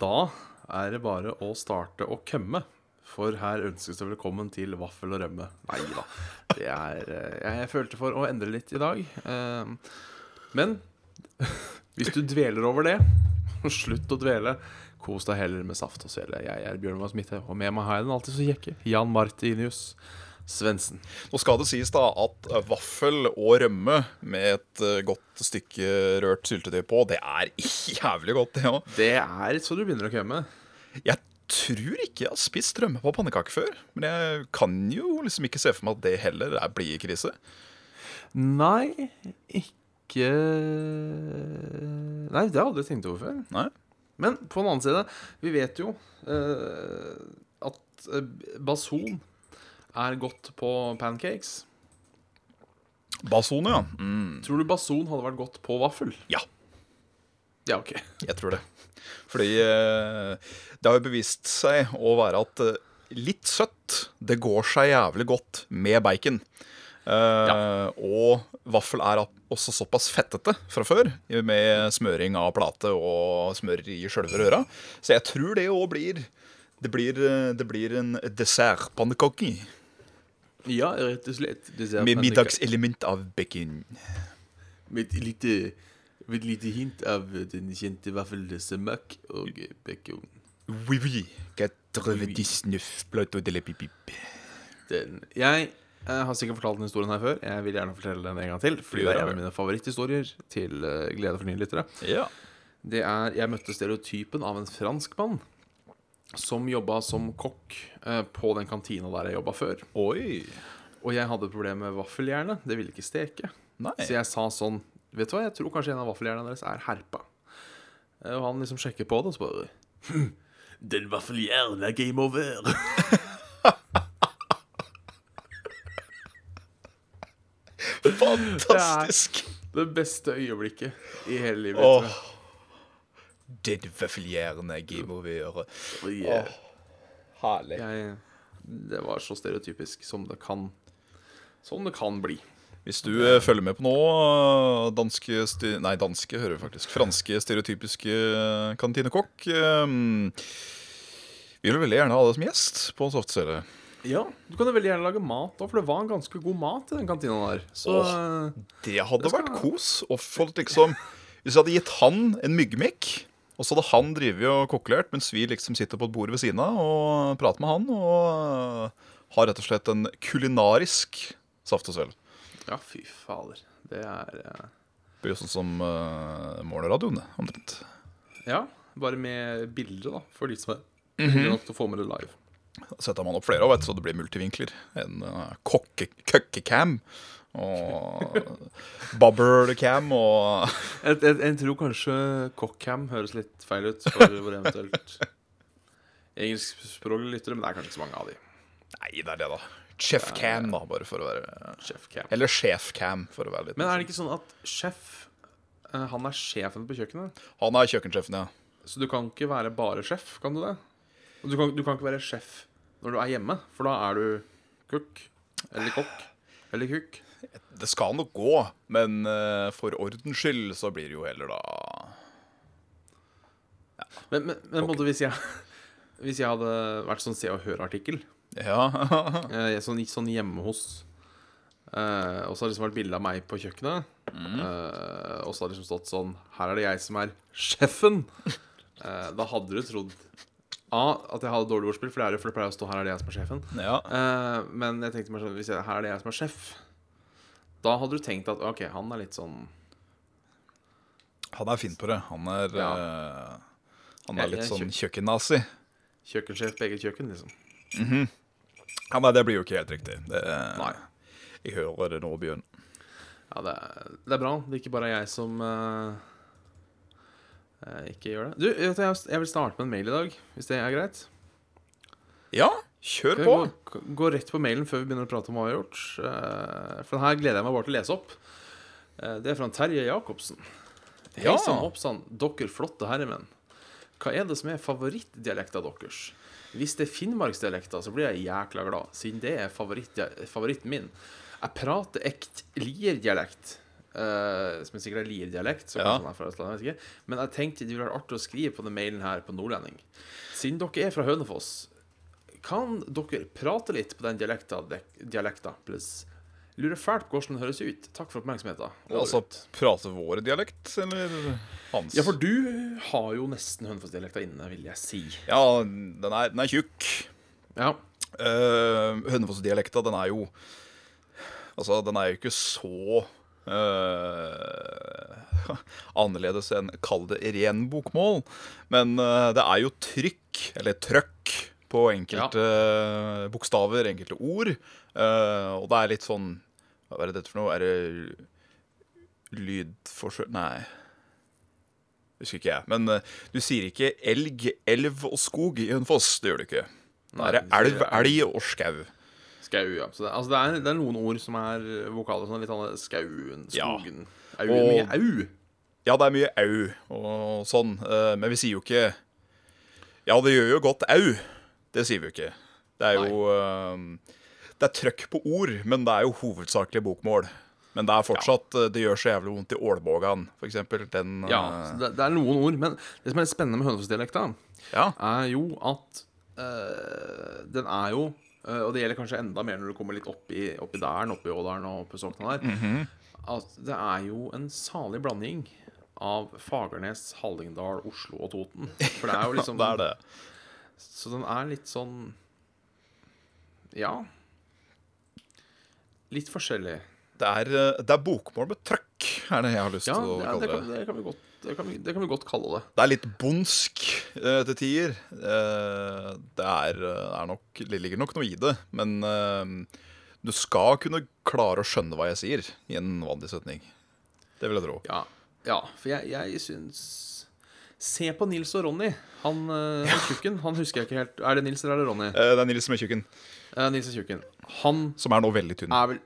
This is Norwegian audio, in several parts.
da er det bare å starte å kømme. For her ønskes det velkommen til vaffel og rømme. Nei da. Er eh, Jeg følte for å endre litt i dag. Eh, Men hvis du dveler over det, slutt å dvele. Kos deg heller med saft og svele. Jeg er Bjørn Mads Midthaug, og med meg har jeg den alltid så kjekke Jan Martinius Svendsen. Nå skal det sies da at eh, vaffel og rømme med et eh, godt stykke rørt syltetøy på, det er jævlig godt, det òg. Det er så du begynner å kømme. Jeg tror ikke jeg har spist rømme på pannekake før. Men jeg kan jo liksom ikke se for meg at det heller er blid krise. Nei, ikke Nei, det har jeg aldri tenkt over før. Nei? Men på den annen side, vi vet jo uh, at bason er godt på pancakes. Bason, ja. Mm, Tror du bason hadde vært godt på vaffel? ja, Ja, ok. jeg tror det. Fordi eh, det har jo bevist seg å være at eh, litt søtt, det går seg jævlig godt med bacon. Eh, Og vaffel er også såpass fettete fra før, med smøring av plate og smør i sjølve røra. Så jeg tror det òg blir det blir, det blir en dessertpannekake Ja, rett og slett. Med middagselement av bacon. Med et lite, med et lite hint av den kjente vaffelsemak og bacon. Oui, oui. 99 plato de la pipip. Den. Jeg eh, har sikkert fortalt den historien her før. Jeg vil gjerne fortelle den en gang til. Fordi det er en av mine favoritthistorier til eh, glede for nye lyttere. Ja. Det er Jeg møtte stereotypen av en franskmann som jobba som kokk eh, på den kantina der jeg jobba før. Oi. Og jeg hadde problemer med vaffeljernet. Det ville ikke steke. Nei. Så jeg sa sånn Vet du hva, jeg tror kanskje en av vaffeljernene deres er herpa. Eh, Og han liksom sjekker på det og så bare «Hm, Den vaffeljernen er game over. Fantastisk. Det beste øyeblikket i hele livet. Åh. Jeg. Det vaffeljernet game over. Og Herlig. jeg, det var så stereotypisk som det kan Som det kan bli. Hvis du eh, følger med på nå, eh, danske Nei, danske hører vi faktisk. Franske stereotypiske eh, kantinekokk. eh, Vi vil veldig gjerne ha deg som gjest på Softcelle. Ja, Du kan jo veldig gjerne lage mat òg, for det var en ganske god mat i den kantina der. Så Åh. Det hadde Det skal- vært kos. Og folk liksom Hvis jeg hadde gitt han en myggmikk, og så hadde han drevet og kokkelert, mens vi liksom sitter på et bord ved siden av og prater med han, og har rett og slett en kulinarisk saft og svelg. Ja, fy fader. Det er uh... Det blir jo sånn som uh, morgenradioene, det, omtrent. Ja, bare med bilder, da, for de som er mm -hmm. nok til å få med det live. Da setter man opp flere, vet, så det blir multivinkler. En uh, kokkecam og bubblecam og Jeg, jeg, jeg tror kanskje cockcam høres litt feil ut for våre eventuelt engelskspråklige lyttere, men det er kanskje ikke så mange av de. Nei, det er det, da. Chefcam, da, bare for å være chef -cam. Eller sjefcam, for å være litt Men er det ikke sånn at sjef eh, Han er sjefen på kjøkkenet? Han er kjøkkensjefen, ja. Så du kan ikke være bare sjef, kan du det? Du kan, du kan ikke være sjef når du er hjemme, for da er du cook. Eller kokk. Eller kukk. Det skal nok gå, men eh, for ordens skyld så blir det jo heller da Men, men, men okay. hvis jeg Hvis jeg hadde vært sånn Se og Hør-artikkel Ja. Eh, sånn, sånn hjemme hos eh, Og så har det liksom vært bilde av meg på kjøkkenet. Eh, og så har det liksom stått sånn Her er det jeg som er sjefen. Eh, da hadde du trodd A. At jeg hadde dårlig ordspill, for det, er, for det pleier å stå 'her er det jeg som er sjefen'. ja. Eh, men jeg tenkte meg sånn Hvis jeg, her er det jeg som er sjef, da hadde du tenkt at OK, han er litt sånn Han er fin på det. Han er Ja. uh, Han er litt sånn kjø- kjøkkennazi. kjøkkensjef på eget kjøkken, liksom. Ja, nei, det blir jo ikke helt riktig. Det, Nei. Jeg hører det nå, Bjørn. Ja, det er, det er bra. Det er ikke bare jeg som eh, ikke gjør det. Du, jeg vil starte med en mail i dag, hvis det er greit. Ja, kjør på. gå, gå rett på mailen før vi begynner å prate om hva vi har gjort? Eh, for den her gleder jeg meg bare til å lese opp. Eh, det er fra Terje Jacobsen. Ja. Hei sann, hoppsann, dere flotte herremenn. Hva er det som er favorittdialekta deres? Hvis det er finnmarksdialekta, så blir jeg jækla glad, siden det er favoritt, favoritten min. Jeg prater ekt lierdialekt, Uh, som sikkert er Lier-dialekt. Ja. Men jeg tenkte det ville vært artig å skrive på den mailen her på nordlending. Siden dere er fra Hønefoss, kan dere prate litt på den dialekta? dialekta pluss Lurer fælt på hvordan den høres ut. Takk for oppmerksomheten. Altså prate vår dialekt, eller hans? Ja, for du har jo nesten Hønefoss-dialekta inne, vil jeg si. Ja, den er, den er tjukk. Ja. Uh, Hønefoss-dialekta, den er jo Altså, den er jo ikke så Uh, annerledes enn kall det ren bokmål. Men uh, det er jo trykk, eller trøkk, på enkelte ja. bokstaver, enkelte ord. Eh, og det er litt sånn Hva er det dette for noe? Er det lydforskjell Nei. Husker ikke jeg. Men eh, du sier ikke elg, elv og skog i Hønefoss. Det gjør du ikke. Da er det elv, elg og skau. Skau, ja. Så det, altså det, er, det er noen ord som er vokale. Sånn litt sånn skauen, Ja. skogen Au, Og- mye au. Ja, det er mye au og sånn, eh, men vi sier jo ikke Ja, det gjør jo godt au. Det sier vi jo ikke. Det er jo uh, Det er trøkk på ord, men det er jo hovedsakelig bokmål. Men det er fortsatt eh, Det gjør så jævlig vondt i ålbågan, eksempel. Den Ja, eh, det, det er noen ord. Men det som er litt spennende med Hønefoss-dialekta, ja. er jo at eh, den er jo eh, Og det gjelder kanskje enda mer når du kommer litt opp i, opp i Dæren, opp i Ådalen og opp i der. Mhm. At det er jo en salig blanding av Fagernes, Hallingdal, Oslo og Toten. For det er jo liksom Det er det. Så den er litt sånn Ja. Litt forskjellig. Det er, eh, det er bokmål med trøkk, er det jeg har lyst Ja, til å det, kalle det, kan, det, kan vi godt, det, kan vi, det kan vi godt kalle det. Det er litt bondsk eh, til tider. Eh, det, er, er nok, det ligger nok noe i det, men eh, du skal kunne klare å skjønne hva jeg sier i en vanlig setning. Det vil jeg tro. Ja, ja for jeg, jeg syns Se på Nils og Ronny. Han, uh, han tjukken. Han husker jeg ikke helt. Er det Nils eller er det Ronny? Eh, det er Nils som er Eh, Nils er tjukken. Han som er nå veldig tynn. er vel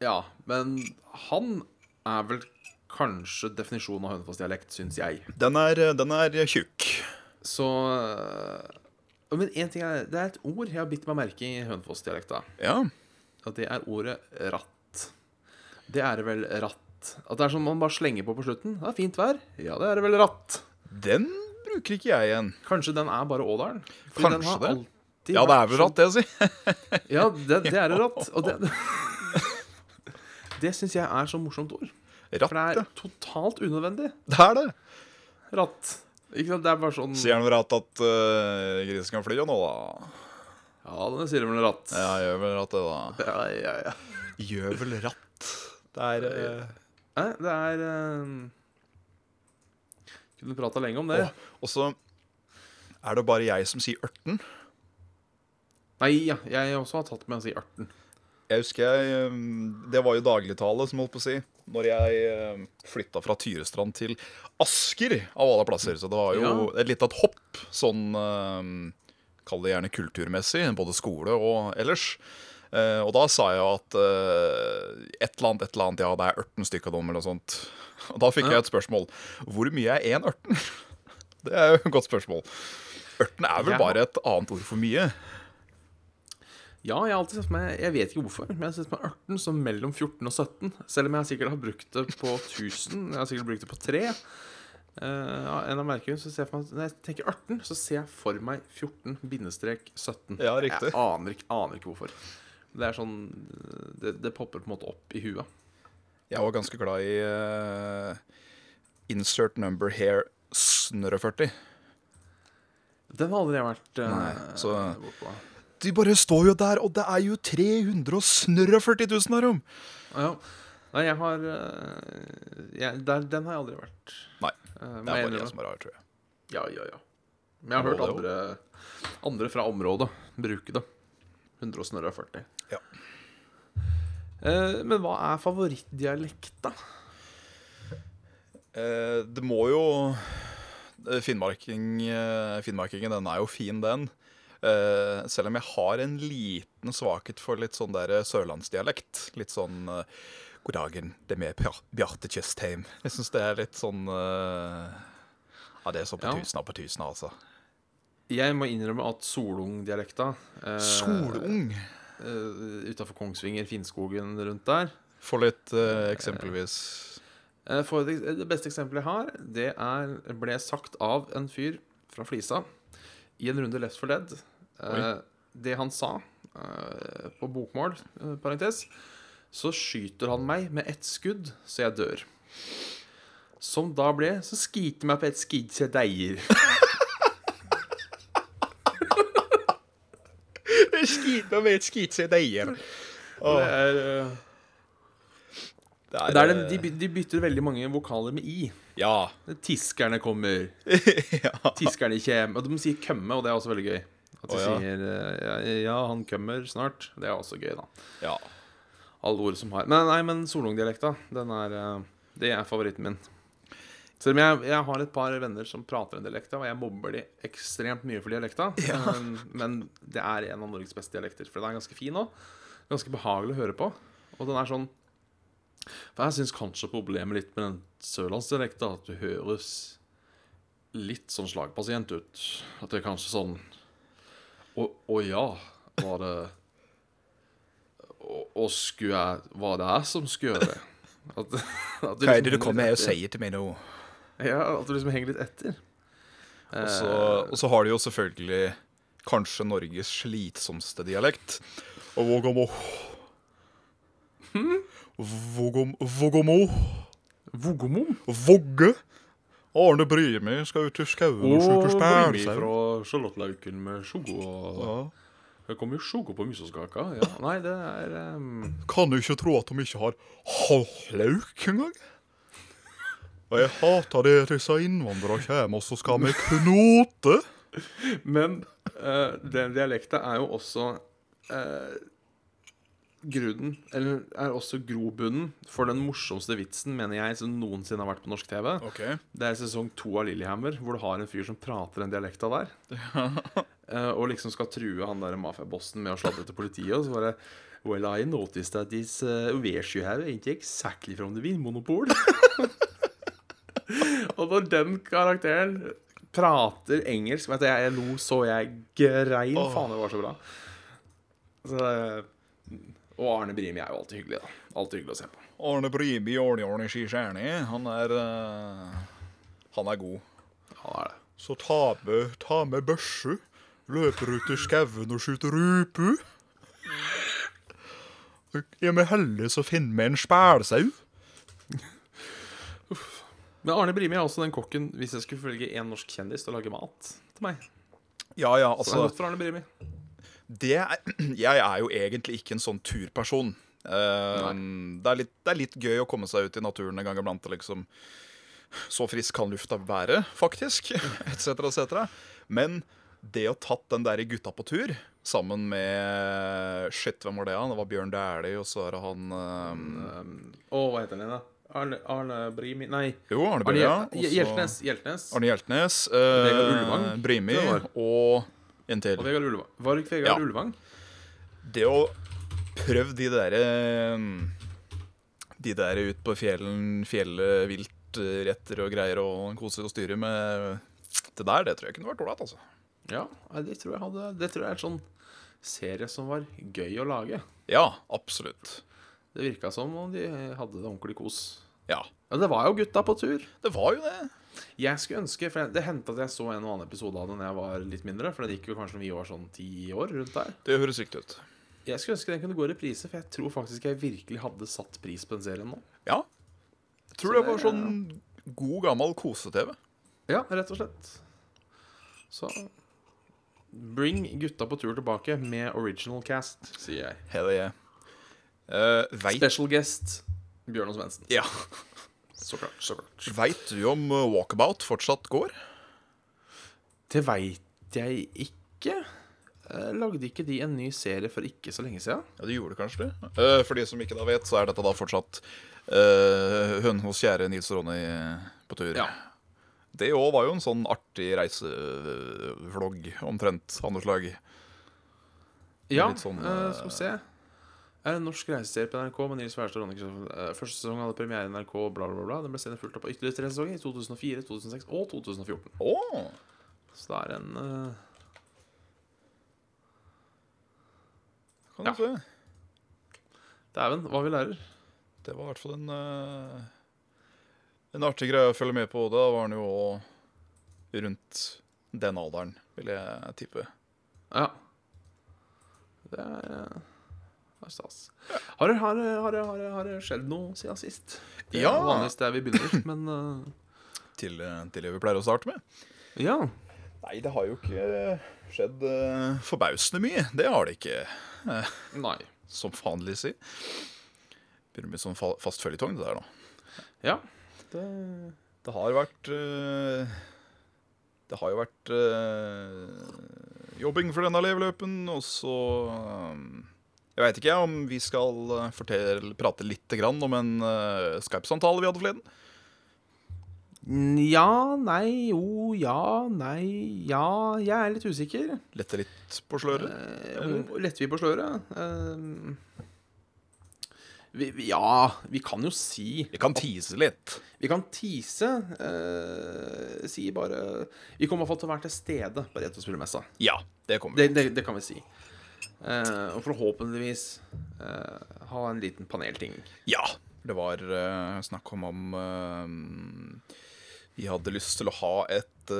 Ja, men han er vel kanskje definisjonen av Hønefoss-dialekt, syns jeg. Den er, eh, den er tjukk. Så eh, Men én ting er Det er et ord jeg har bitt meg merke i Hønefoss-dialekta. Ja. Og det er ordet ratt. Det er det vel ratt. At det er sånn man bare slenger på på slutten. Det er fint vær. Ja, det er det vel ratt. Den bruker ikke jeg igjen. Kanskje den er bare Ådalen? Kanskje det. Ja, det er vel ratt, det, å si. Ja, det, det er ratt. Og det Det syns jeg er så morsomt ord. Ratt, For det er totalt unødvendig. Det er det. Ratt. Ikke sant? Det er bare sånn Sier han ratt at uh, grisen kan fly jo nå, da? Ja, den sier vel ratt. Ja, gjør vel ratt det, da. Ja, ja, ja. Gjør vel ratt. Det er uh... Nei, Det er eh, Kunne prata lenge om det. Og så er det bare jeg som sier ørten. Nei, ja, jeg også har tatt med å si ørten. Jeg husker jeg eh, Det var jo dagligtale, som holdt på å si. Når jeg flytta fra Tyrestrand til Asker, av alle plasser. Så det var jo Ja. et lite et hopp, sånn eh, Kall det gjerne kulturmessig, både skole og ellers. Eh, og da sa jeg jo at uh, et eller annet, et eller annet, ja, det er 18 stykker av dem, eller noe sånt. Og da fikk Ja. jeg et spørsmål. Hvor mye er én ørten? Det er jo et godt spørsmål. Ørten er vel Ja. bare et annet ord for mye. Ja, jeg har alltid sett meg Jeg vet ikke hvorfor, men jeg har sett meg ørten som mellom 14 og 17. Selv om jeg sikkert har brukt det på 1000. Jeg har sikkert brukt det på 3. Uh, en av merkene så ser jeg for meg Når jeg tenker ørten, så ser jeg for meg 14 bindestrek 17. Ja, riktig. Jeg aner ikke, aner ikke hvorfor. Det er sånn det, det popper på en måte opp i huet. Jeg var ganske glad i uh, Insert number here snørre 40. Den har aldri jeg vært uh, Nei, så- bortpå. De bare står jo der, og det er jo 340 000 her om! Ja. Nei, jeg har uh, jeg, der, Den har jeg aldri vært. Nei, det er bare jeg som er rar, tror jeg. Ja, ja, ja. Men jeg har Det hørt andre, andre fra området bruke det. 140. Ja. Eh, men hva er favorittdialekta? Eh, det må jo eh, Finnmarking, eh, Finnmarkingen, den er jo fin, den. Eh, selv om jeg har en liten svakhet for litt sånn der sørlandsdialekt. Litt sånn eh, God dagen, det er med Bjar- Bjarte Tjøstheim. Jeg syns det er litt sånn eh, Ja, det er så på Ja. tusen av på tusen, altså. Jeg må innrømme at solungdialekta eh, Solung. uh, Utafor Kongsvinger, Finnskogen rundt der Få litt eh, eksempelvis Eh, For det, det beste eksempelet jeg har, det er, ble sagt av en fyr fra Flisa i en runde Left for Dead. Eh, det han sa eh, på bokmål, eh, parentes, så skyter han meg med ett skudd, så jeg dør. Som da ble Så skiter meg på ett skudd, så jeg deier. Skit med et Oh. Det er, eh, Det er, det er den, eh, de, de bytter veldig mange vokaler med i. Ja. Tiskerne kommer. ja. Tiskerne kjem. Og de sier 'kømme', og det er også veldig gøy. At de oh, ja. sier eh, ja, 'ja, han kommer snart'. Det er også gøy, da. ja. Alle ord som har Men nei, men solungdialekta, den er eh, Det er favoritten min. Selv om jeg, jeg har et par venner som prater en dialekt, og jeg mobber de ekstremt mye for dialekta. Men, men det er en av Norges beste dialekter, for den er ganske fin òg. Ganske behagelig å høre på. Og den er sånn For jeg syns kanskje problemet litt med den sørlandsdialekta at du høres litt sånn slagpasient ut. At det er kanskje sånn Å, å ja, var det og, skulle jeg Var det jeg som skulle gjøre det? At, at Hva er det liksom du kommer og sier til meg nå? Ja, at du liksom henger litt etter. Og så, og så har de jo selvfølgelig kanskje Norges slitsomste dialekt. Og Vågamo Vågom- Vågamo Vogomo. Vågge Arne Brimi skal ut i skauen og skyte Brimi spælsau. fra Charlottelauken med sjogo. Og Ja. det kommer jo sjogo på museskaka. Ja. Nei, det er um, Kan ikke tro at de ikke har halvlauk engang. Og jeg hater det disse innvandrere kommer, og så skal vi knote. Men uh, den dialekta er jo også uh, grunnen Eller er også grobunnen for den morsomste vitsen, mener jeg, som noensinne har vært på norsk TV. Okay. Det er sesong to av Lillehammer, hvor du har en fyr som prater den dialekta der. Eh, og liksom skal true han der mafiabossen med å sladre til politiet. Og så bare Well, I noticed that this uh, you have ain't exactly from the vinmonopol. og når den karakteren prater engelsk Vet du, jeg, jeg lo så jeg grein. Oh. Faen, det var så bra. Så, og Arne Brimi er jo alltid hyggelig, da. Alltid hyggelig å se på. Arne Brimi, Arne Skikjerni, han er uh, Han er god. Han er det. Så ta med, ta med børse, løper ut i skauen og skyter rype. Er vi heldige, så finner vi en spælsau. Men Arne Brimi er også den kokken hvis jeg skulle følge en norsk kjendis til å lage mat til meg. Ja, ja, Så er det godt for Arne Brimi. det er, Jeg er jo egentlig ikke en sånn turperson. Uh, det, er litt, det er litt gøy å komme seg ut i naturen en gang iblant. Liksom. Så frisk kan lufta være, faktisk. Etc., etc. Men det å tatt den der gutta på tur sammen med Shit, hvem var det? han? Det var Bjørn Dæhlie, og så er det han eh, Å, hva heter den igjen, da? Arne, Arne Brimi Nei, Jo, Arne Arne Brøya. Hjel- og Hjeltnes. Hjeltnes. Arne Hjeltnes. eh, Brimi og en Og. Vegard Ulvang. Var det ikke Vegard Ja. Ulvang? Det å prøve de derre De der ut på fjellen, fjellet, viltretter og greier og kose og styre med det der, det tror jeg kunne vært ålreit, altså. Ja, det tror jeg hadde Det tror jeg er en sånn serie som var gøy å lage. Ja, absolutt. Det virka som om de hadde det ordentlig kos. Ja. Ja, det var jo gutta på tur. Det var jo det. Jeg skulle ønske, for Det hendte at jeg så en og annen episode av det når jeg var litt mindre. For det gikk jo kanskje når vi var sånn ti år rundt der. Det høres riktig ut. Jeg skulle ønske den kunne gå i reprise, for jeg tror faktisk jeg virkelig hadde satt pris på den serien nå. Ja. Jeg tror det, det var sånn god, gammel kose-TV. Ja, rett og slett. Så bring gutta på tur tilbake med original cast, sier jeg. Hell yeah. Uh, vet... Special guest Bjørnar Svendsen. ja. Så klart. så klart Veit du om uh, Walkabout fortsatt går? Det veit jeg ikke. Eh, Lagde ikke de en ny serie for ikke så lenge siden? Ja, de gjorde kanskje det. Uh, for de som ikke da vet, så er dette da fortsatt uh, hønen hos kjære Nils Ronny på tur. Ja. Det òg var jo en sånn artig reisevlogg, omtrent, av noe slag. Ja, sånn, uh, skal vi se. Er en norsk reiseserie på NRK med Nils Wærstad og Ronny. Eh, Første sesong hadde premiere i NRK, bla, bla, bla. Den ble senere fulgt opp av ytterligere tre sesonger i 2004, 2006 og 2014. Oh. Så det er en uh... Kan du Ja. se. Dæven, hva vi lærer. det var i hvert fall en uh... En artig greie å følge med på. Da var han jo rundt den alderen, vil jeg tippe. Ja. Det er, stas. Har det, har, det, har, det, har, det, skjedd noe siden sist? Det er Ja. vanligvis der vi begynner, men uh... Til, eh, til det vi pleier å starte med. ja. Nei, det har jo ikke skjedd uh... forbausende mye. Det har det ikke, Nei. som vanlig si. Begynner med sånn fa- fast føljetong, det der nå. Ja. Det, Det har vært Det har jo vært jobbing for denne elevløpen, og så eh, Jeg veit ikke om vi skal eh, fortelle, prate litt grann om en eh, Skype-samtale vi hadde forleden. ja, nei, jo, ja, nei, ja. Jeg er litt usikker. Lette litt på sløret. Eh, Letter vi på sløret? Eh, vi, ja, vi kan jo si Vi kan tease litt. Vi kan tease. eh, si bare Vi kommer i hvert fall til å være til stede på Retrospillmessa. Ja, det kommer. Det, det, det kan vi si. Eh, og forhåpentligvis uh, ha en liten panelting. Ja. Det var uh, snakk om om vi hadde lyst til å ha et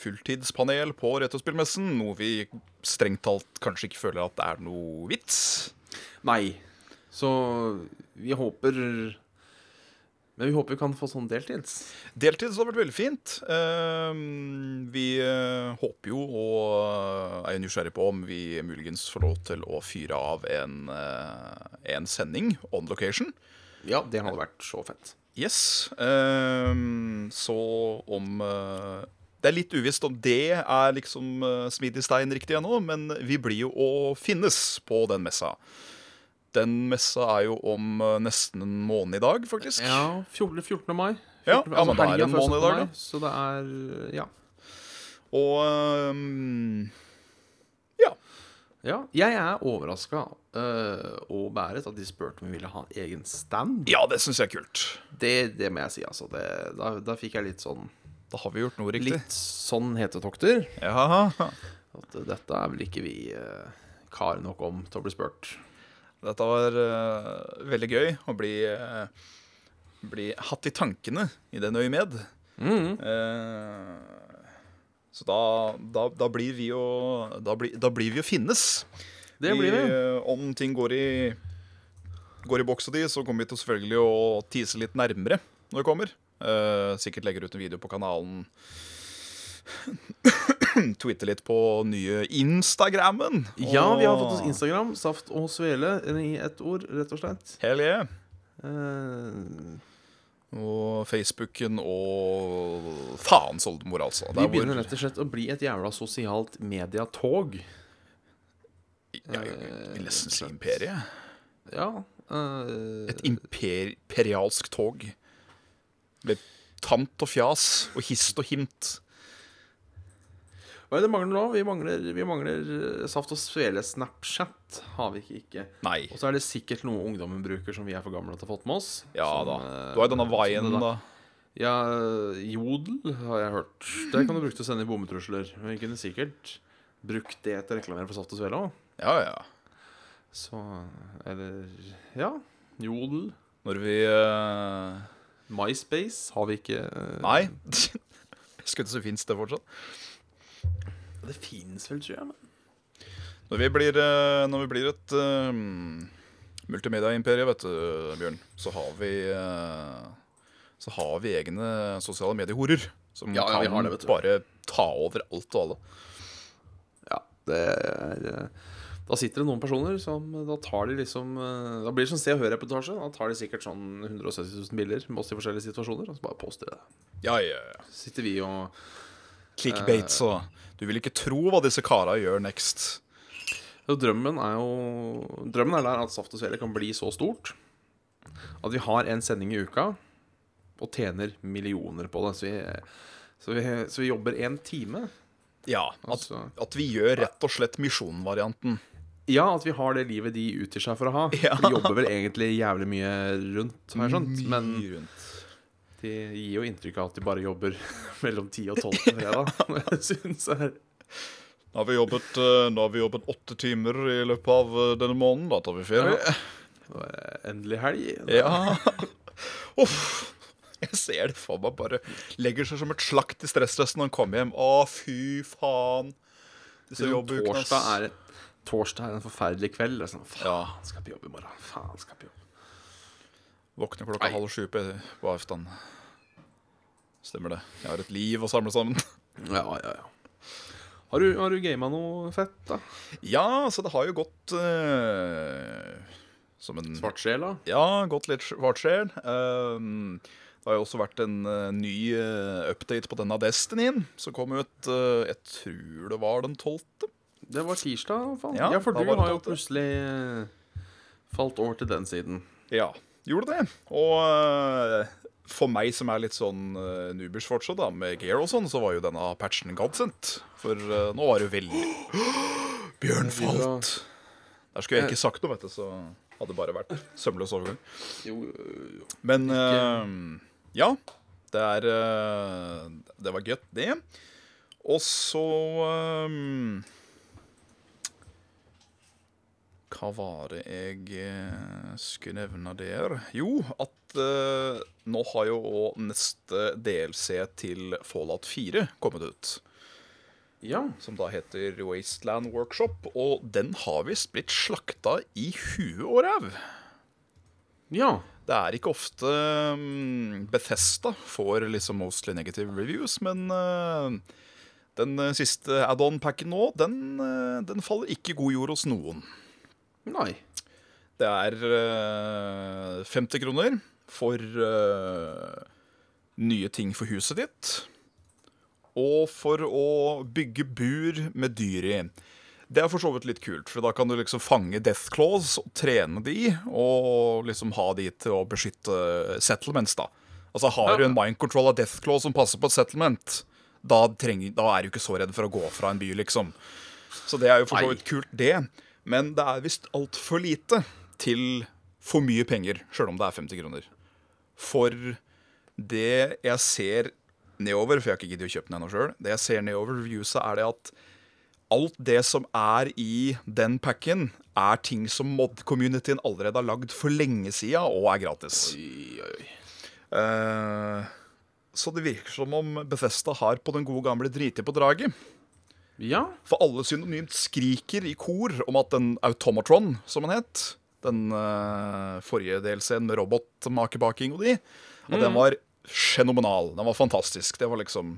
fulltidspanel på Retrospillmessen, noe vi strengt talt kanskje ikke føler at det er noe vits. Nei. Så vi håper Men vi håper vi kan få sånn deltids. Deltids har vært veldig fint. Eh, vi eh, håper jo og er jo nysgjerrig på om vi muligens får lov til å fyre av en, eh, en sending on location. Ja, det hadde vært så fett. Yes. ehm, så om eh, Det er litt uvisst om det er liksom smidig stein riktig ennå, men vi blir jo å finnes på den messa. Den messa er jo om eh, nesten en måned i dag, faktisk. Ja, 14. 14. mai. Ja, 14. ja, men da er det en måned i dag, da. Så det er Ja. Og um, ja. Jeg er overraska og bæret at de spurte om vi ville ha egen stand. Ja, det syns jeg er kult. Det, det må jeg si, altså. Det, da, da fikk jeg litt sånn Da har vi gjort noe riktig. Litt sånn hetetokter. Ja, At uh, dette er vel ikke vi uh, kar nok om til å bli spurt. Dette var uh, veldig gøy å bli, uh, bli hatt i tankene i den øyemed. Mm. Uh, så da, da, da blir vi jo da blir, da blir vi jo finnes. Det blir vi. om ting går i Går i boks og de, så kommer vi til selvfølgelig å tise litt nærmere når det kommer. Sikkert legger ut en video på kanalen. Tweete litt på nye Instagrammen. Ja, vi har fått oss Instagram. Saft og svele i ett ord, rett og slett. Hell yeah. Uh... Og Facebooken og faens oldemor, altså. vi begynner rett og slett å bli et jævla sosialt mediatog. ja, vil nesten si imperiet. Ja. Uh... Et imper imperialsk tog. Med tant og fjas og hist og hint. Hva er det mangler nå? Vi mangler, vi mangler eh, Saft og Svele Snapchat. Har vi ikke. ikke. Nei. Og så er det sikkert noe ungdommen bruker som vi er for gamle til å ha fått med oss. Ja Som, da. eh, Du har jo denne veien, da. Ja, Jodel har jeg hørt. Det kan du bruke til å sende bombetrusler. Men vi kunne sikkert brukt det til å reklamere for Saft og Svele òg. Ja, ja. Så Eller Ja. Jodel. Når vi uh... MySpace har vi ikke uh... Nei. Skulle ikke så fins det fortsatt. Det fins vel, tror jeg. Men. Når vi blir, eh, når vi blir et uh, multimedia-imperie, vet du, Bjørn, så har vi uh, Så har vi egne sosiale mediehorer. Som Ja, kan det, bare ta over alt og alle. Ja, det er eh, Da sitter det noen personer som Da tar de liksom eh, Da blir det sånn Se og Hør-reportasje. Da tar de sikkert sånn 170 000 bilder med oss i forskjellige situasjoner, og så bare poster de det. Ja, ja, ja. Så sitter vi og Clickbait, så Du vil ikke tro hva disse kara gjør next. Drømmen er jo Drømmen er der at Saft og Svele kan bli så stort at vi har en sending i uka og tjener millioner på det. Så vi, så vi, så vi jobber én time. Ja, at, Altså. at vi gjør rett og slett misjonvarianten. Ja, at vi har det livet de utgir seg for å ha. Ja. For de jobber vel egentlig jævlig mye rundt, har jeg skjønt. Men Mye rundt. De gir jo inntrykk av at de bare jobber mellom 10 og 12 på fredag. Synes jeg er Nå har, vi jobbet, eh, nå har vi jobbet åtte timer i løpet av eh, denne måneden. Da tar vi ferie. Eh, endelig helg. Ja. Uff. Jeg ser det for meg bare legger seg som et slakt i stressdressen når han kommer hjem. Å, fy faen. Disse jobbukene, torsdag, er, torsdag er en forferdelig kveld. Det er sånn, faen, Ja. skal på jobb i morgen. Faen, skal på jobb. Våkner klokka Ei. halv sju på, på aften. Stemmer det. Jeg har et liv å samle sammen. Ja, ja, ja. Har du, har du gama noe fett, da? Ja, så det har jo gått uh, som en Svartsjel, da? Ja, gått litt svartsjel. Uh, det har jo også vært en uh, ny update på denne Destinyen, som kom ut Jeg tror det var den 12. Det var tirsdag, faen. Ja, Ja, for du har jo plutselig falt over til den siden. Ja, gjorde det. Og eh, for meg som er litt sånn uh, noobers fortsatt, da, med gear og sånn, så var jo denne patchen godsent. For eh, nå var det jo veldig Bjørn falt! Der skulle jeg ikke sagt noe, vet du, så hadde det bare vært sømløs overgang. Jo. Men eh, ja, det er eh, Det var godt, det. Og så eh, Hva var det jeg eh, skulle nevne der? Jo, at eh, nå har jo òg neste DLC til Fallout 4 kommet ut. ja. Som da heter Wasteland Workshop. Og den har visst blitt slakta i huet og ræv. Ja. Det er ikke ofte um, Bethesda får liksom mostly negative reviews, men uh, den siste add-on-packen nå, den, uh, den faller ikke god jord hos noen. Nei. Det er uh, 50 kroner for uh, nye ting for huset ditt. Og for å bygge bur med dyr i. Det er for så vidt litt kult, for da kan du liksom fange death claws og trene de, og liksom ha de til å beskytte settlements, da. Altså Har du en mind control av death claw som passer på et settlement, da, trenger, da er du ikke så redd for å gå fra en by, liksom. Så det er jo for så vidt kult, det. Men det er visst altfor lite til for mye penger, sjøl om det er 50 kroner. For det jeg ser nedover, for jeg har ikke giddet å kjøpe den ennå sjøl, det jeg ser nedover reviewsa, er det at alt det som er i den packen, er ting som mod-communityen allerede har lagd for lenge sida, og er gratis. Oi, oi. Eh, så det virker som om Bethesda har på den gode gamle driti på draget. Ja. For alle synonymt skriker i kor om at den Automatron, som den het, den uh, forrige delscenen med robotmakebaking og de, at den var fenomenal. Den var fantastisk. Det var liksom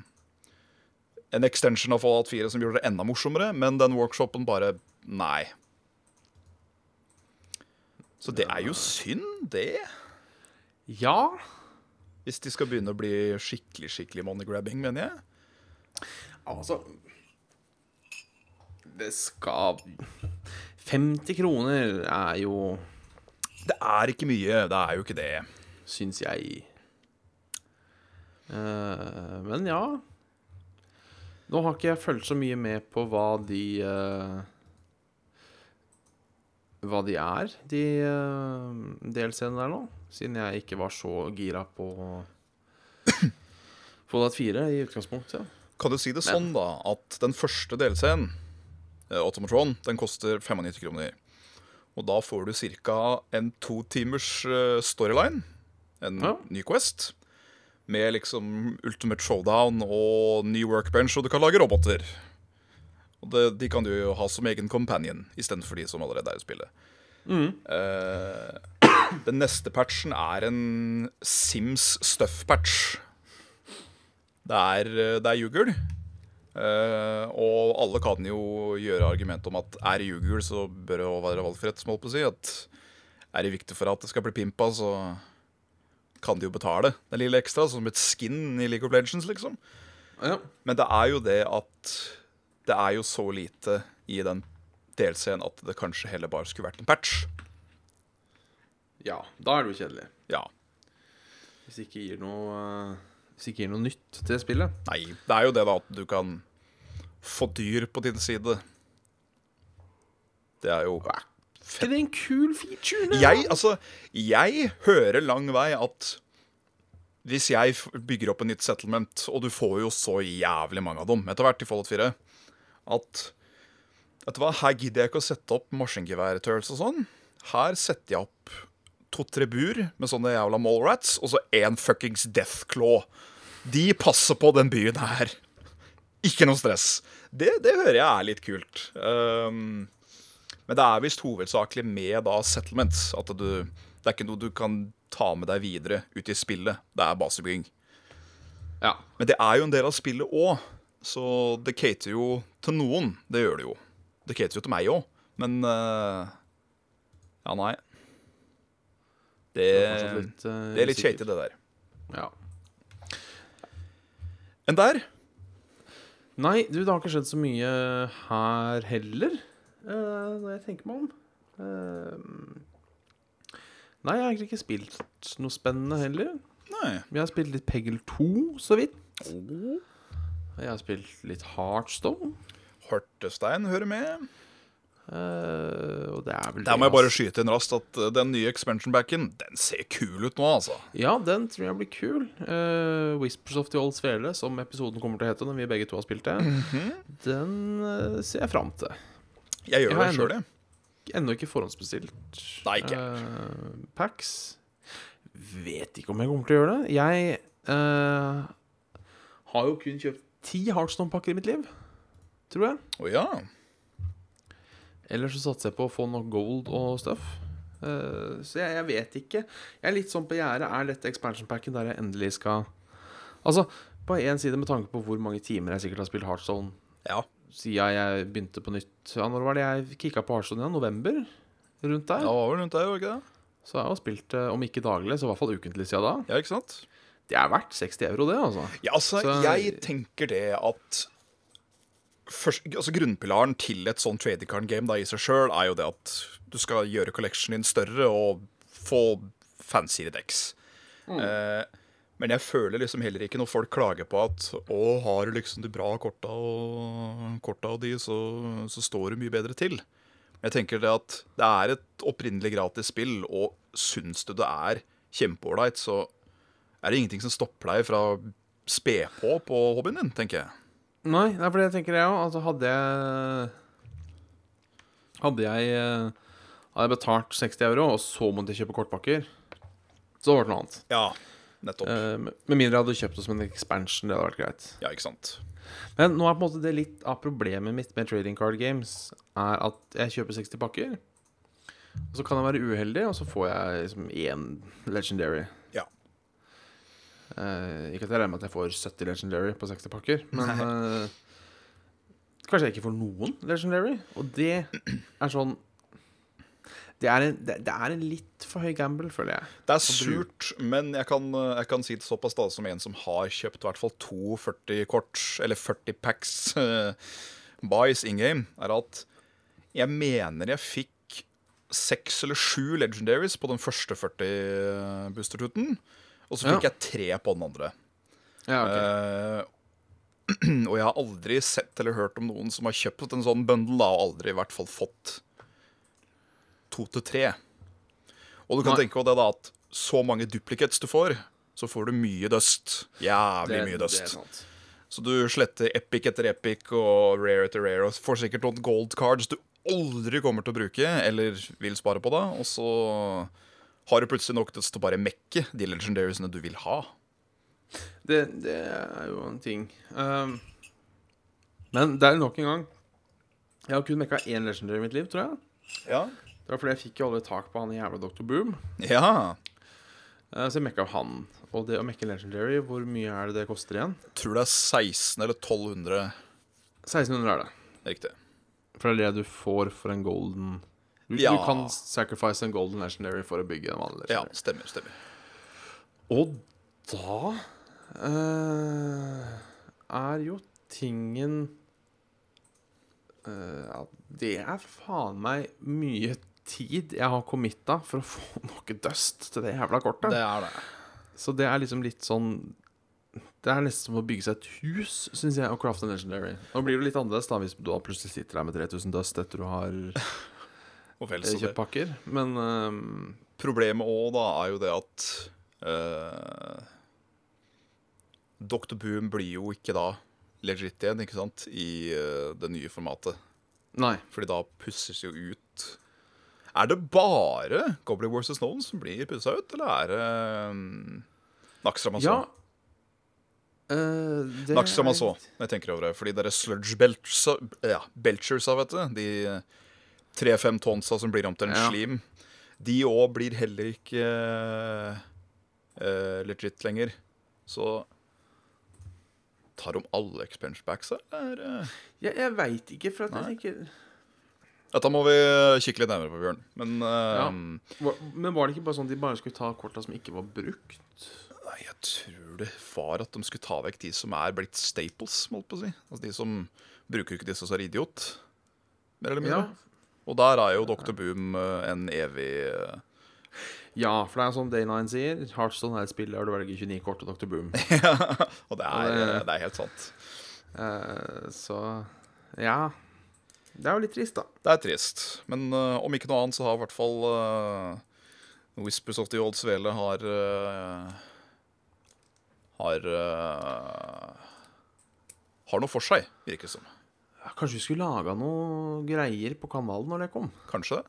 en extension av Fallout 4 som gjorde det enda morsommere, men den workshopen bare Nei. Så det er jo synd, det. Ja. Hvis de skal begynne å bli skikkelig skikkelig money-grabbing, mener jeg. Altså Det skal 50 kroner er jo Det er ikke mye. Det er jo ikke det. Syns jeg. Uh, men ja. Nå har ikke jeg fulgt så mye med på hva de uh, Hva de er, de uh, delscenene der nå. Siden jeg ikke var så gira på Fallout 4 i utgangspunktet. Kan du si det sånn, da, at den første delscenen, Automatron, den koster 95 kroner. Og da får du ca. en to timers eh, storyline, en Ja. ny Quest, med liksom Ultimate Showdown og ny workbench, og du kan lage roboter. Og det, de kan du jo ha som egen companion istedenfor de som allerede er i spillet. Eh, den neste patchen er en Sims stuff-patch. Det er, eh, det er jugel. Eh, og alle kan jo gjøre argument om at er det jugel, så bør det være valgfritt. som på å si At Er det viktig for at det skal bli pimpa, så kan de jo betale den lille ekstra, som et skin i League of Legends, liksom. Ja. Men det er jo det at det er jo så lite i den delscenen at det kanskje heller bare skulle vært en patch. ja. Da er det jo kjedelig. Ja. Hvis det ikke gir noe eh, Hvis det ikke gir noe nytt til spillet. Nei, det er jo det da at du kan få dyr på din side. Det er jo Er ikke det en kul feature? Jeg, altså, jeg hører lang vei at hvis jeg bygger opp en nytt settlement, og du får jo så jævlig mange av dem etter hvert i Fallout 4, at Vet du hva, her gidder jeg ikke å sette opp maskingeværturls og sånn. Her setter jeg opp to-tre bur med sånne jævla mallrats, og så én fuckings deathclaw. De passer på den byen her. Ikke noe stress. Det, det hører jeg er litt kult. Um, men det er visst hovedsakelig med da settlements. At du, det er ikke noe du kan ta med deg videre ut i spillet. Det er basebygging. Ja. Men det er jo en del av spillet òg, så det cater jo til noen. Det gjør det jo. Det cater jo til meg òg, men uh, Ja, nei. Det, Det er litt, eh, det er litt shady, det der. Ja. Enn der? Nei, du, det har ikke skjedd så mye her heller, uh, når jeg tenker meg om. Uh, nei, jeg har egentlig ikke spilt noe spennende heller. Nei. Vi har spilt litt Peggle 2, så vidt. Jeg har spilt litt Heartstone. Hartestein hører med. Eh, vel Der må jeg bare skyte inn raskt at uh, den nye expansion backen, den ser kul ut nå, altså. Ja, den tror jeg blir kul. Uh, Whispers of the Old Svele, som episoden kommer til å hete når vi begge to har spilt det, Mhm. den eh, ser jeg fram til. Jeg gjør Jeg det sjøl, jeg. Ennå ikke forhåndsbestilt. Nei, ikke. Packs. Vet ikke om jeg kommer til å gjøre det. Jeg eh, har jo kun kjøpt ti Heartstone-pakker i mitt liv, tror jeg. Å ja. Ellers så satser jeg på å få noe gold og stuff. Uh, så jeg, jeg vet ikke. Jeg er litt sånn på gjerdet. Er dette expansion packen der jeg endelig skal Altså, på én side med tanke på hvor mange timer jeg sikkert har spilt Heartstone Ja. siden jeg begynte på nytt. Ja, når var det jeg kicka på Heartstone igjen? November? Rundt der? Ja, var vel rundt der, var det ikke det? Så jeg har spilt det, om ikke daglig, så i hvert fall ukentlig siden da. Ja, ikke sant? Det er verdt 60 euro, det, altså. Ja, altså, Så- jeg tenker det at først, altså Grunnpilaren til et sånt trading card game da, i seg sjøl er jo det at du skal gjøre collectionen din større og få fanciere decks. Eh, men jeg føler liksom heller ikke når folk klager på at å, har du liksom de bra korta og, korta og de, så, så står du mye bedre til. Jeg tenker det at det er et opprinnelig gratis spill, og syns du det er kjempeålreit, så er det ingenting som stopper deg fra å spe på på hobbyen din, tenker jeg. Nei, det er fordi jeg tenker jeg òg. Altså, hadde jeg Hadde jeg eh, Hadde jeg betalt 60 euro, og så måtte jeg kjøpe kortpakker, så hadde det noe annet. Ja, nettopp. Eh, Med mindre jeg hadde kjøpt det som en expansion. Det hadde vært greit. Ja, ikke sant. Men nå er på en måte det litt av problemet mitt med trading card games, er at jeg kjøper 60 pakker. Og så kan jeg være uheldig, og så får jeg liksom én legendary. Eh, ikke at jeg regner med at jeg får 70 legendary på 60 pakker, men uh, kanskje jeg ikke får noen legendary. Og det er sånn Det er en, det, det er en litt for høy gamble, føler jeg. Det er surt, men jeg kan, jeg kan si det såpass da som en som har kjøpt i hvert fall to 40-kort, eller 40 packs uh, buys in game, er at jeg mener jeg fikk seks eller sju legendaries på den første 40 boostertuten, og så fikk Ja. jeg tre på den andre. Ja, okay. uh, og jeg har aldri sett eller hørt om noen som har kjøpt en sånn bundle, da, og aldri i hvert fall fått to til tre. Og du kan Nei. tenke på det da at så mange duplicates du får, så får du mye dust. Jævlig mye Det- dust. Så du sletter epic etter epic og rare etter rare, og får sikkert noen gold cards du aldri kommer til å bruke, eller vil spare på, da. Og så har du plutselig nok til å bare mekke de legendariesene du vil ha. Det, det er jo en ting. Um, men det er nok en gang Jeg har kun mekka én legendary i mitt liv, tror jeg. Ja. Det var fordi jeg fikk jo aldri tak på han jævla Dr. Boom. ja. Uh, Så jeg mekka han. Og det å mekke legendary, hvor mye er det det koster igjen? Jeg tror det er 16 eller 1200 1600 er det. Riktig. For det er det du får for en golden Du, Ja. du kan sacrifice en golden legendary for å bygge en vanlig Ja, stemmer. stemmer. Og da uh, er jo tingen eh, ja, Det er faen meg mye tid jeg har committa for å få noe dust til det jævla kortet. Det er det. Så det er liksom litt sånn Det er nesten som å bygge seg et hus, syns jeg, å crafte en legendary. Nå blir det litt annerledes da hvis du plutselig sitter der med 3000 dust etter du har Og vel så det. Kjøttpakker. Men eh, Problemet òg da er jo det at uh, Dr. Boom blir jo ikke da legit igjen, ikke sant, i uh, det nye formatet. nei. Fordi da pusses jo ut Er det bare Goblin vs. Nolan som blir pussa ut, eller er det um, Naxxramaså? Ja. Uh, det er- når jeg tenker over det. Fordi dere sludge belchersa, ja, belchersa, vet du, de tre-fem tonsa som blir om til en Ja. slim, de òg blir heller ikke uh, legit lenger. Så tar de alle expense backs, eller? Uh... Jeg, jeg veit ikke, for at Nei. jeg tenker Dette må vi kikke litt nærmere på, Bjørn. Men uh, Ja. Var- Men var det ikke bare sånn at de bare skulle ta korta som ikke var brukt? Nei, jeg tror det var at de skulle ta vekk de som er blitt staples, holdt på å si. Altså de som bruker ikke disse som er idiot, mer eller mindre. Ja. Og der er jo Dr. Boom eh, en evig eh, Ja, for det er som Day9 sier, Heartstone er et spill der du velger 29 kort og Dr. Boom. Og det er, Og det- det er helt sant. Uh, så ja. Det er jo litt trist, da. Det er trist. Men uh, om ikke noe annet så har i hvert fall uh, Whispers of the Old Svele har eh, Har eh, Har noe for seg, virker det som. Kanskje vi skulle laga noe greier på kanalen når det kom. Kanskje det?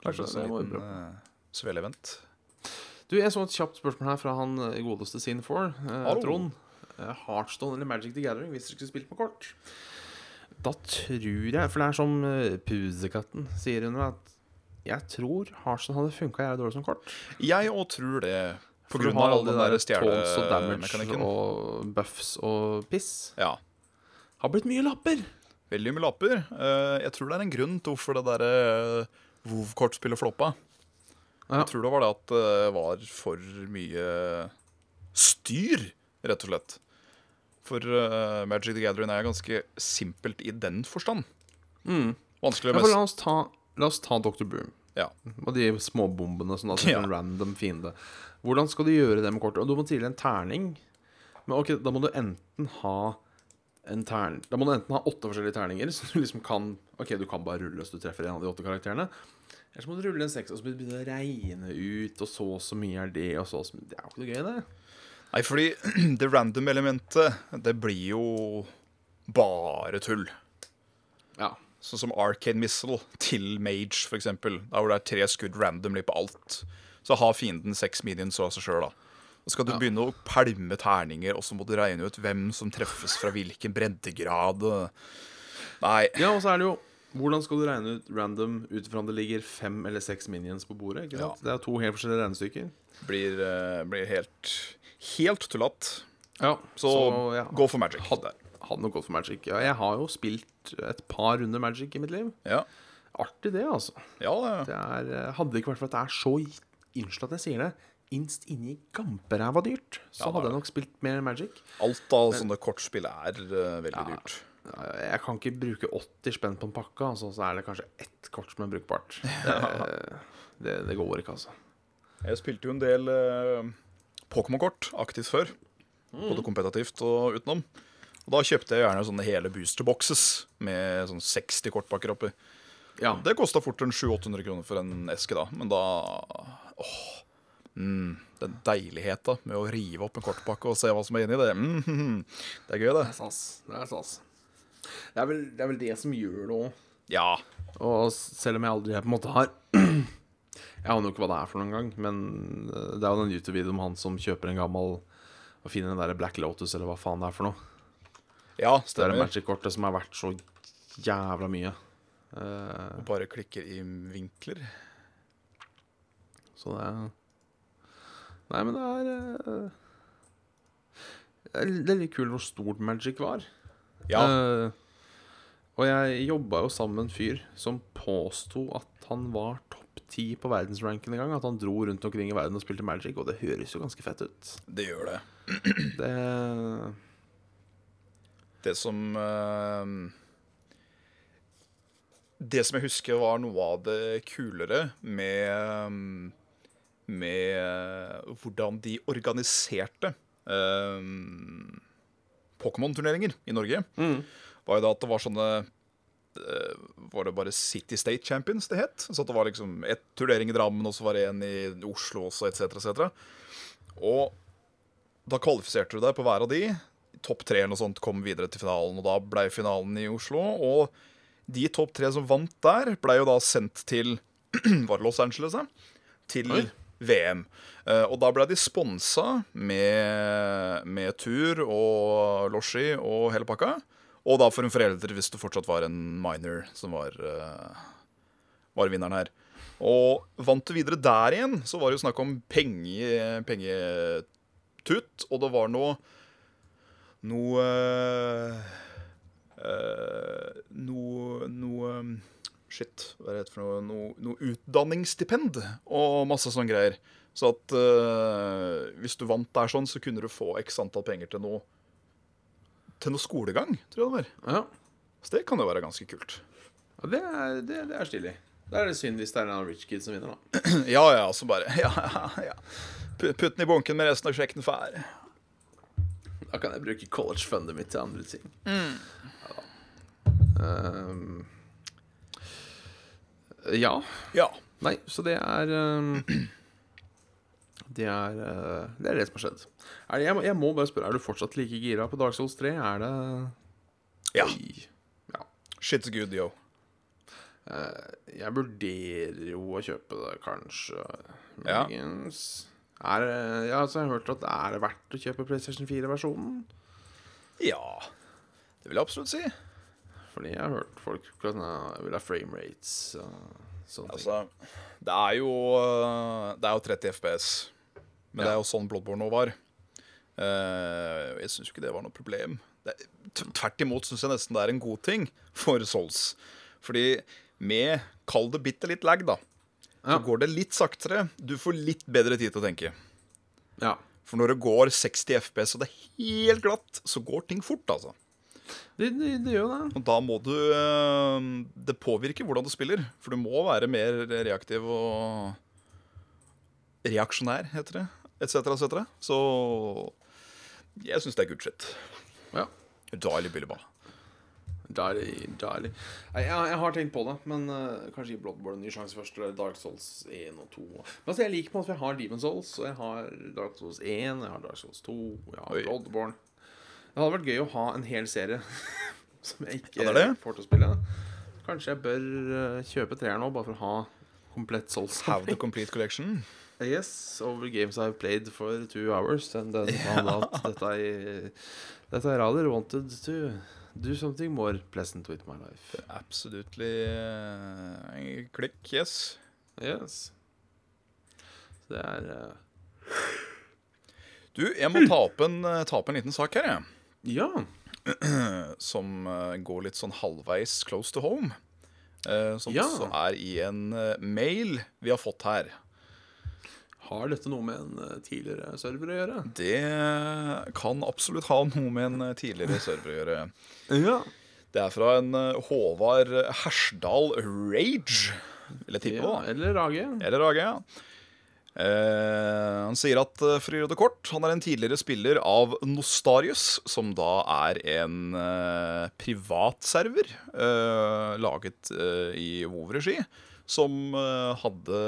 Kanskje Kanskje det, det var liten bra. uh, svele-event. Du, Jeg så et kjapt spørsmål her fra han eh, godeste Sin4, eh, Trond. Eh, Heartstone eller Magic the Gathering hvis dere skulle spilt på kort? Da tror jeg For det er som uh, Pusekatten sier hun, at jeg tror Heartstone hadde funka jævlig dårlig som kort. Jeg òg tror det. På For du grunn har av alle de den der taunts og og buffs og piss. Ja. Har blitt mye lapper. Veldig mye lapper. Eh, jeg tror det er en grunn til hvorfor det derre uh, WoW-kortspillet floppa. Ja. Jeg tror det var det at det var for mye styr, rett og slett. For uh, Magic the Gathering er ganske simpelt i den forstand. Mm. Vanskelig med for la, oss ta, la oss ta Dr. Boom. Ja. Og de småbombene som da setter Ja. en random fiende. Hvordan skal du gjøre det med kortet? Og du må tidligere en terning. Men ok, da må du enten ha en tern... Da må du enten ha åtte forskjellige terninger, så du liksom kan Ok, du kan bare rulle hvis du treffer en av de åtte karakterene. Eller så må du rulle en seks, og så begynne å regne ut, og så og så mye er det, og så og så Det er jo ikke noe gøy, det. Nei, fordi det random-elementet, det blir jo bare tull. Ja. Sånn som Arcane Missile til Mage, for eksempel. Der hvor det er tre skudd randomly på alt. Så har fienden seks minions av seg sjøl, da. Og skal du Ja. begynne å pælme terninger, og så må du regne ut hvem som treffes fra hvilken breddegrad. Nei. ja, og så er det jo hvordan skal du regne ut random ut ifra om det ligger fem eller seks minions på bordet? ikke sant? Det er to helt forskjellige regnestykker. Blir, uh, blir helt Helt tullete. Ja, Så, ja. gå for Magic. Hadde, hadde nok gått for Magic. Ja, jeg har jo spilt et par runder Magic i mitt liv. Ja. Artig, det, altså. ja, det Det er, eh, hadde ikke vært for at det er så Unnskyld at jeg sier det. Innst inni gamperæva dyrt, så Ja, hadde jeg nok spilt mer Magic. Alt av sånne kortspill er uh, veldig dyrt. Jeg kan ikke bruke 80 spenn på en pakke, altså, så er det kanskje ett kort som er brukbart. Det, det, det går ikke, altså. Jeg spilte jo en del uh, Pokémon-kort aktivt før. Både kompetitivt og utenom. Og Da kjøpte jeg gjerne sånne hele boosterboxes med sånn 60 kortpakker oppi. Ja. Det kosta fort en 700-800 kroner for en eske, da. Men da Åh. Mm, den deiligheta med å rive opp en kortpakke og se hva som er inni det. Mm, det er gøy, det. Det er stas. Det er stas. Det er vel det, er vel det som gjør det òg. Ja. Og selv om jeg aldri på en måte har Jeg aner jo ikke hva det er for noen gang, men eh, det er jo den YouTube-videoen om han som kjøper en gammel og finner den der Black Lotus, eller hva faen det er for noe. Ja, Det er det. Magic-kortet som er verdt så jævla mye. og Bare klikker i vinkler. så det er Nei, men det er uh, Det er litt kult hvor stort Magic var. Ja. Uh, og jeg jobba jo sammen med en fyr som påsto at han var topp ti på verdensranken en gang. At han dro rundt omkring i verden og spilte Magic, og det høres jo ganske fett ut. Det gjør det. Det Det som uh, Det som jeg husker var noe av det kulere med Med hvordan de organiserte eh, Pokémon-turneringer i Norge, var jo da at det var sånne eh, Var det bare City State Champions det het? Så det var liksom ett turnering i Drammen, og så var det en i Oslo også, etc., etc. Og da kvalifiserte du deg på hver av de. Topp tre eller noe sånt kom videre til finalen, og da ble finalen i Oslo. Og de topp tre som vant der, ble jo da sendt til var det Los Angeles, da, til Oi. VM. Eh, og da ble de sponsa med, med tur og losji og hele pakka. Og da for en forelder hvis det fortsatt var en minor som var, eh, var vinneren her. Og vant du videre der igjen, så var det jo snakk om penge, pengetut. Og det var noe Noe øh, Noe Noe Shit, hva er det for noe? Noe, noe utdanningsstipend og masse sånne greier. Så at uh, hvis du vant der sånn, så kunne du få x antall penger til noe Til noe skolegang, tror jeg det var. Ja. Så det kan jo være ganske kult. Ja, det er, det, det er stilig. Da er det synd hvis det er en rich kid som vinner, da. Ja, ja, så bare Ja, ja, ja. Putt den i bunken med resten av sjekken fær. Da kan jeg bruke college fundet mitt til andre ting. Ja. da. Ja. Ja. Nei, så det er ehm, Det er eh, Det er det som har skjedd. Er det, jeg, må, jeg må bare spørre, er du fortsatt like gira på Dark Souls 3? Er det Ja. Ja. Shit's good, yo. Eh, jeg vurderer jo å kjøpe det, kanskje. Ja. Er ja, så jeg har hørt at er det verdt å kjøpe PlayStation 4-versjonen? Ja. Det vil jeg absolutt si. Fordi jeg har hørt folk vil ha frame rates og sånne ting. Altså, det er jo øh, Det er jo 30 FPS. Men det er jo sånn Bloodborne nå var. Eh, jeg syns ikke det var noe problem. Det, tvert imot syns jeg nesten det er en god ting for Souls. Fordi med Kall det bitte litt lag, da. Så går det litt saktere. Du får litt bedre tid til å tenke. Ja. For når det går 60 FPS og det er helt glatt, så går ting fort, altså. Det, det, det gjør jo det. Og da må du øh, Det påvirker hvordan du spiller. For du må være mer reaktiv og reaksjonær, heter det. Etc., etc. Så jeg syns det er good shit. Ja. Deilig billig ball. Deilig, deilig. Jeg, jeg har tenkt på det, men uh, kanskje gi Bloodborne en ny sjanse først. Eller Dark Souls 1 og 2. Men altså, jeg liker på at jeg har Demon Souls, og jeg har Dark Souls 1, jeg har Dark Souls 2, jeg har Oi. Bloodborne. Det hadde vært gøy å ha en hel serie som jeg ikke Ja, det det. får til å spille. Kanskje jeg bør eh, kjøpe treeren nå, bare for å ha komplett Souls. Have the complete collection. Yes, over games I've played for two hours And then found out that I That I rather wanted to do something more pleasant with my life Absolutely uh, yes. Yes Så det er uh... Du, jeg må ta opp en, ta opp en liten sak her, jeg. Ja, Som eh, går litt sånn halvveis close to home. eh, som Ja. også er i en eh, mail vi har fått her. har dette noe med en tidligere server å gjøre? Det kan absolutt ha noe med en tidligere server å gjøre. Ja Det er fra en Håvard Hersdal Rage, Eller tippe. ja da. Eller Rage Eller Rage, ja. Eh, han sier at eh, for å gjøre det kort, han er en tidligere spiller av Nostarius, som da er en eh, privatserver eh, laget eh, i WoW-regi, som hadde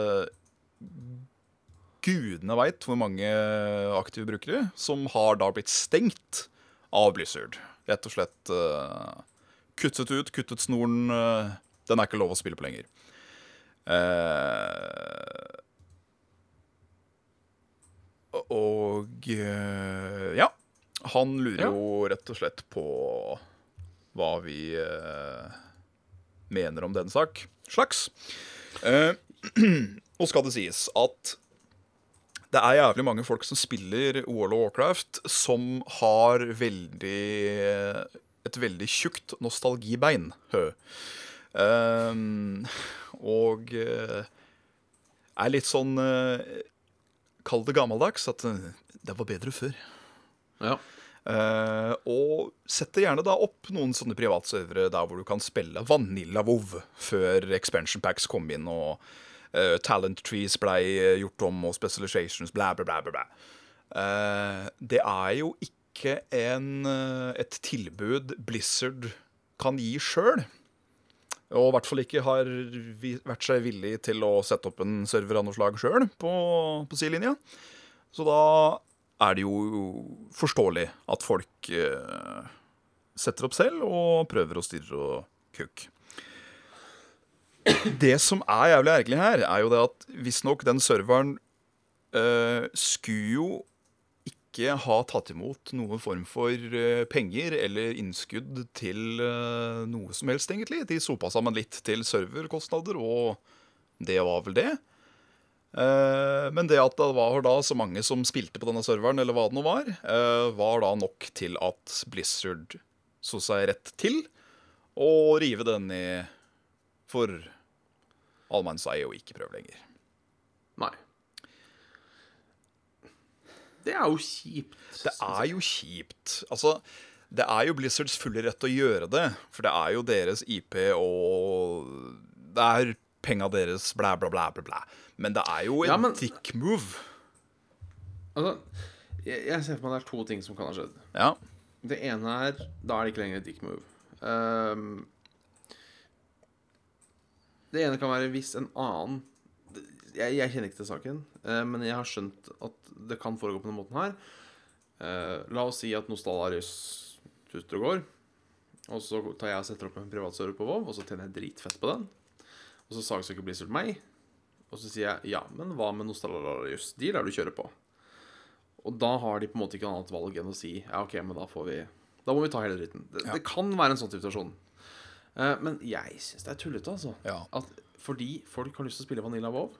Gudene veit hvor mange aktive brukere, som har da blitt stengt av Blizzard. Rett og slett kuttet ut, kuttet snoren. den er ikke lov å spille på lenger. Eh, og eh, ja. Han lurer Ja. jo rett og slett på hva vi eh, mener om den sak. Slags. Eh, nå skal det sies at det er jævlig mange folk som spiller World of Warcraft, som har veldig et veldig tjukt nostalgibein. Hø. Eh, og eh, er litt sånn eh, Kall det gammeldags. At eh, det var bedre før. Ja Uh, og setter gjerne da opp noen sånne privatservere der hvor du kan spille Vanilla WoW før expansion packs kom inn og uh, talent trees blei gjort om og specializations bla, bla, bla. bla. Eh, det er jo ikke en, et tilbud Blizzard kan gi sjøl. Og i hvert fall ikke har vært seg villig til å sette opp en server av noe slag sjøl på, på sidelinja. Så da er det jo forståelig at folk eh, setter opp selv og prøver å stirre og kukke. Det som er jævlig ergerlig her, er jo det at visstnok den serveren eh, skulle jo ikke ha tatt imot noen form for eh, penger eller innskudd til eh, noe som helst, egentlig. De sopa sammen litt til serverkostnader, og det var vel det. Eh, men det at det var da så mange som spilte på denne serveren, eller hva det nå var, var da nok til at Blizzard så seg rett til å rive den i for allmannseie og ikke prøve lenger. Nei. Det er jo kjipt. Det er jo kjipt. Altså, det er jo Blizzards fulle rett å gjøre det, for det er jo deres IP og Det er penga deres, blæ, blæ, blæ, blæ, blæ. Men det er jo en Ja, men- dick move. Altså, jeg, jeg ser for meg det er to ting som kan ha skjedd. Ja. Det ene er Da er det ikke lenger et dick move. Um, det ene kan være hvis en annen Jeg, jeg kjenner ikke til saken, eh, men jeg har skjønt at det kan foregå på denne måten her. Eh, la oss si at Nostalarius tuter og går. Og så tar jeg og setter opp en privatserver på Vov, og så tjener jeg dritfett på den. Og så saksøker Blizzard meg. Og så sier jeg ja, men hva med Nostalarius? De lar du kjøre på. Og da har de på en måte ikke noe annet valg enn å si ja, OK, men da får vi Da må vi ta hele dritten. Det, Ja. det kan være en sånn situasjon. Eh, men jeg syns det er tullete, altså. Ja. At fordi folk har lyst til å spille Vanilla WoW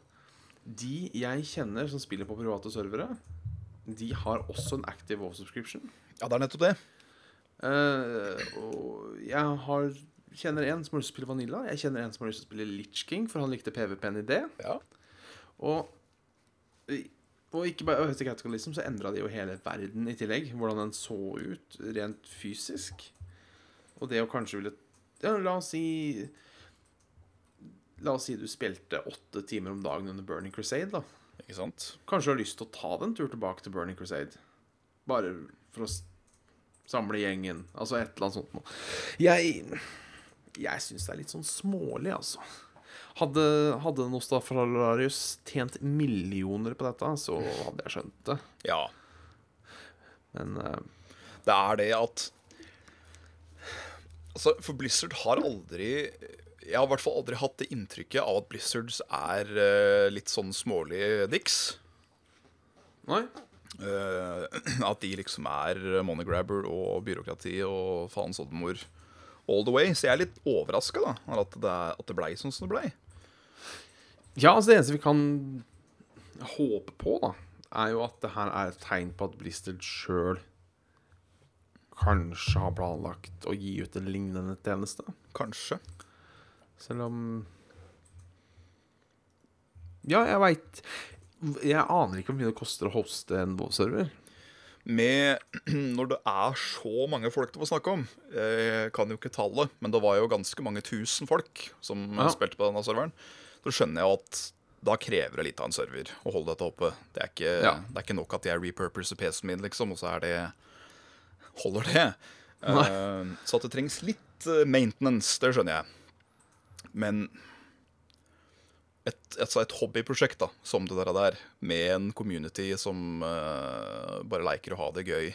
De jeg kjenner som spiller på private servere, de har også en active WoW subscription. ja, det er nettopp det. Eh, og jeg har kjenner en som har lyst til å spille Vanilla. Jeg kjenner en som har lyst til å spille Litch King, for han likte PVP-en i det. Ja. Og, og ikke bare Høyeste Cataclysm så endra de jo hele verden i tillegg. Hvordan den så ut rent fysisk. Og det å kanskje ville ja, La oss si La oss si du spilte åtte timer om dagen under Burning Crusade. da Ikke sant? Kanskje du har lyst til å ta den tur tilbake til Burning Crusade. Bare for å samle gjengen. Altså et eller annet sånt noe. Jeg Jeg syns det er litt sånn smålig, altså. Hadde, hadde Nostafalarius tjent millioner på dette, så hadde jeg skjønt det. Ja. Men uh, Det er det at Altså, For Blizzard har aldri Jeg har i hvert fall aldri hatt det inntrykket av at Blizzards er uh, litt sånn smålige dicks. Nei. Uh, at de liksom er money grabber og byråkrati og faens oldemor all the way. Så jeg er litt overraska over at det, at det blei sånn som det blei. Ja, altså det eneste vi kan håpe på, da, er jo at det her er et tegn på at Blizzard sjøl kanskje har planlagt å gi ut en lignende tjeneste. Kanskje. Selv om Ja, jeg veit Jeg aner ikke hvor mye det koster å hoste en WoW-server. Med Når det er så mange folk det var snakk om Jeg kan jo ikke tallet, men det var jo ganske mange tusen folk som Ja. spilte på denne serveren. Så skjønner jeg at da krever det litt av en server å holde dette oppe. Det er ikke, Ja. det er ikke nok at jeg repurposer PC-en min, liksom, og så er det Holder det. Eh, så at det trengs litt eh, maintenance, det skjønner jeg. Men et, altså et hobbyprosjekt da, som det der, der, med en community som uh, bare leker å ha det gøy.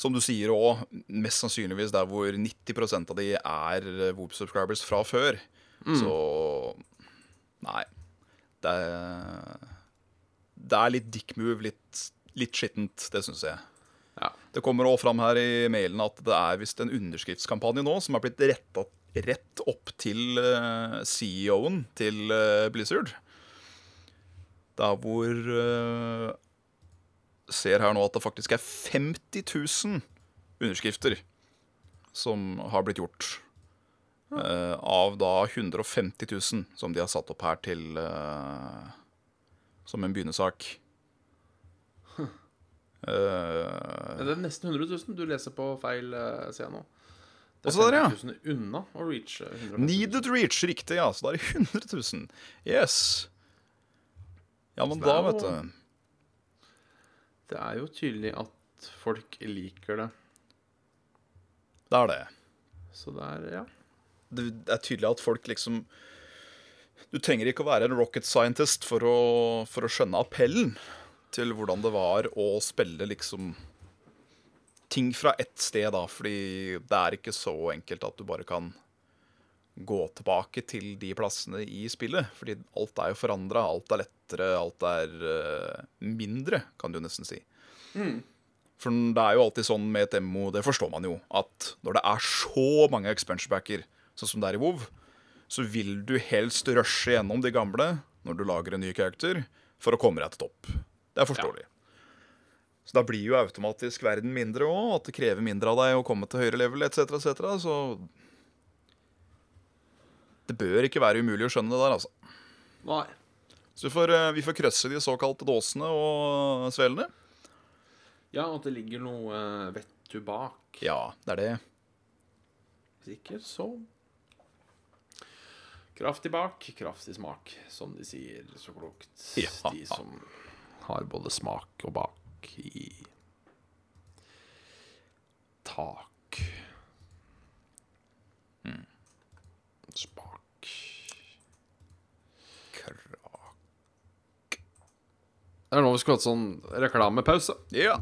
Som du sier òg, mest sannsynligvis der hvor 90% av de er eh, Whoop-subscribers fra før. Så Nei. Det er, det er litt dick move, litt, litt skittent, det syns jeg. Ja. Det kommer også fram her i mailen at det er visst en underskriftskampanje nå som er blitt retta rett opp til eh, CEO-en til eh, Blizzard. Der hvor eh, Ser her nå at det faktisk er 50 000 underskrifter som har blitt gjort. Uh, av da 150 000 som de har satt opp her til uh, som en begynnesak. Uh, Det er nesten 100 000. Du leser på feil uh, side nå. Det er så der, ja. 50 000 unna å reach eh, 150 000. Needed reach, riktig, ja. Så da er det 100 000. Yes. Ja, men da, vet du Det er jo tydelig at folk liker det. Det er det. Så det er Ja. Det er tydelig at folk liksom Du trenger ikke å være en rocket scientist for å, for å skjønne appellen til hvordan det var å spille liksom ting fra ett sted, da. Fordi det er ikke så enkelt at du bare kan gå tilbake til de plassene i spillet. Fordi alt er jo forandra, alt er lettere, alt er uh, mindre, kan du nesten si. For det er jo alltid sånn med et MMO, det forstår man jo, at når det er så mange expansion backer, sånn som det er i WoW, så vil du helst rushe gjennom de gamle når du lager en ny karakter, for å komme deg til topp. Det er forståelig. Så da blir jo automatisk verden mindre òg, at det krever mindre av deg å komme til høyere level etc., etc. Så det bør ikke være umulig å skjønne det der, altså. Nei. Så vi får, eh, vi får krøsse de såkalte dåsene og svelene. Ja, og at det ligger noe uh, vettu bak. Ja, det er det. Hvis ikke, så Kraftig bak, kraftig smak, som de sier så klokt. Ja. De som har både smak og bak i tak. Mm. Spak Krak. Det er nå vi skulle hatt sånn reklamepause. Ja.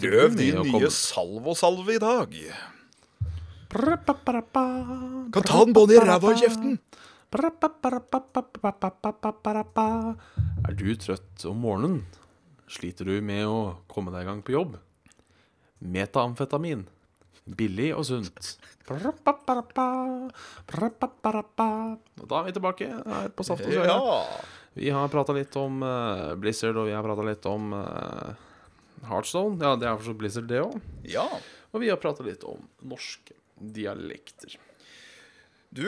Prøv din nye Salvo-salve i dag. Kan ta den både i ræva og kjeften. Er du trøtt om morgenen? Sliter du med å komme deg i gang på jobb? Metamfetamin. Billig og sunt. Og da er vi tilbake her på Saft og Svele. Vi har prata litt om Blizzard, og vi har prata litt om uh, Heartstone. Ja, det er for så Blizzard, det òg. Og vi har prata litt om norske dialekter. Du,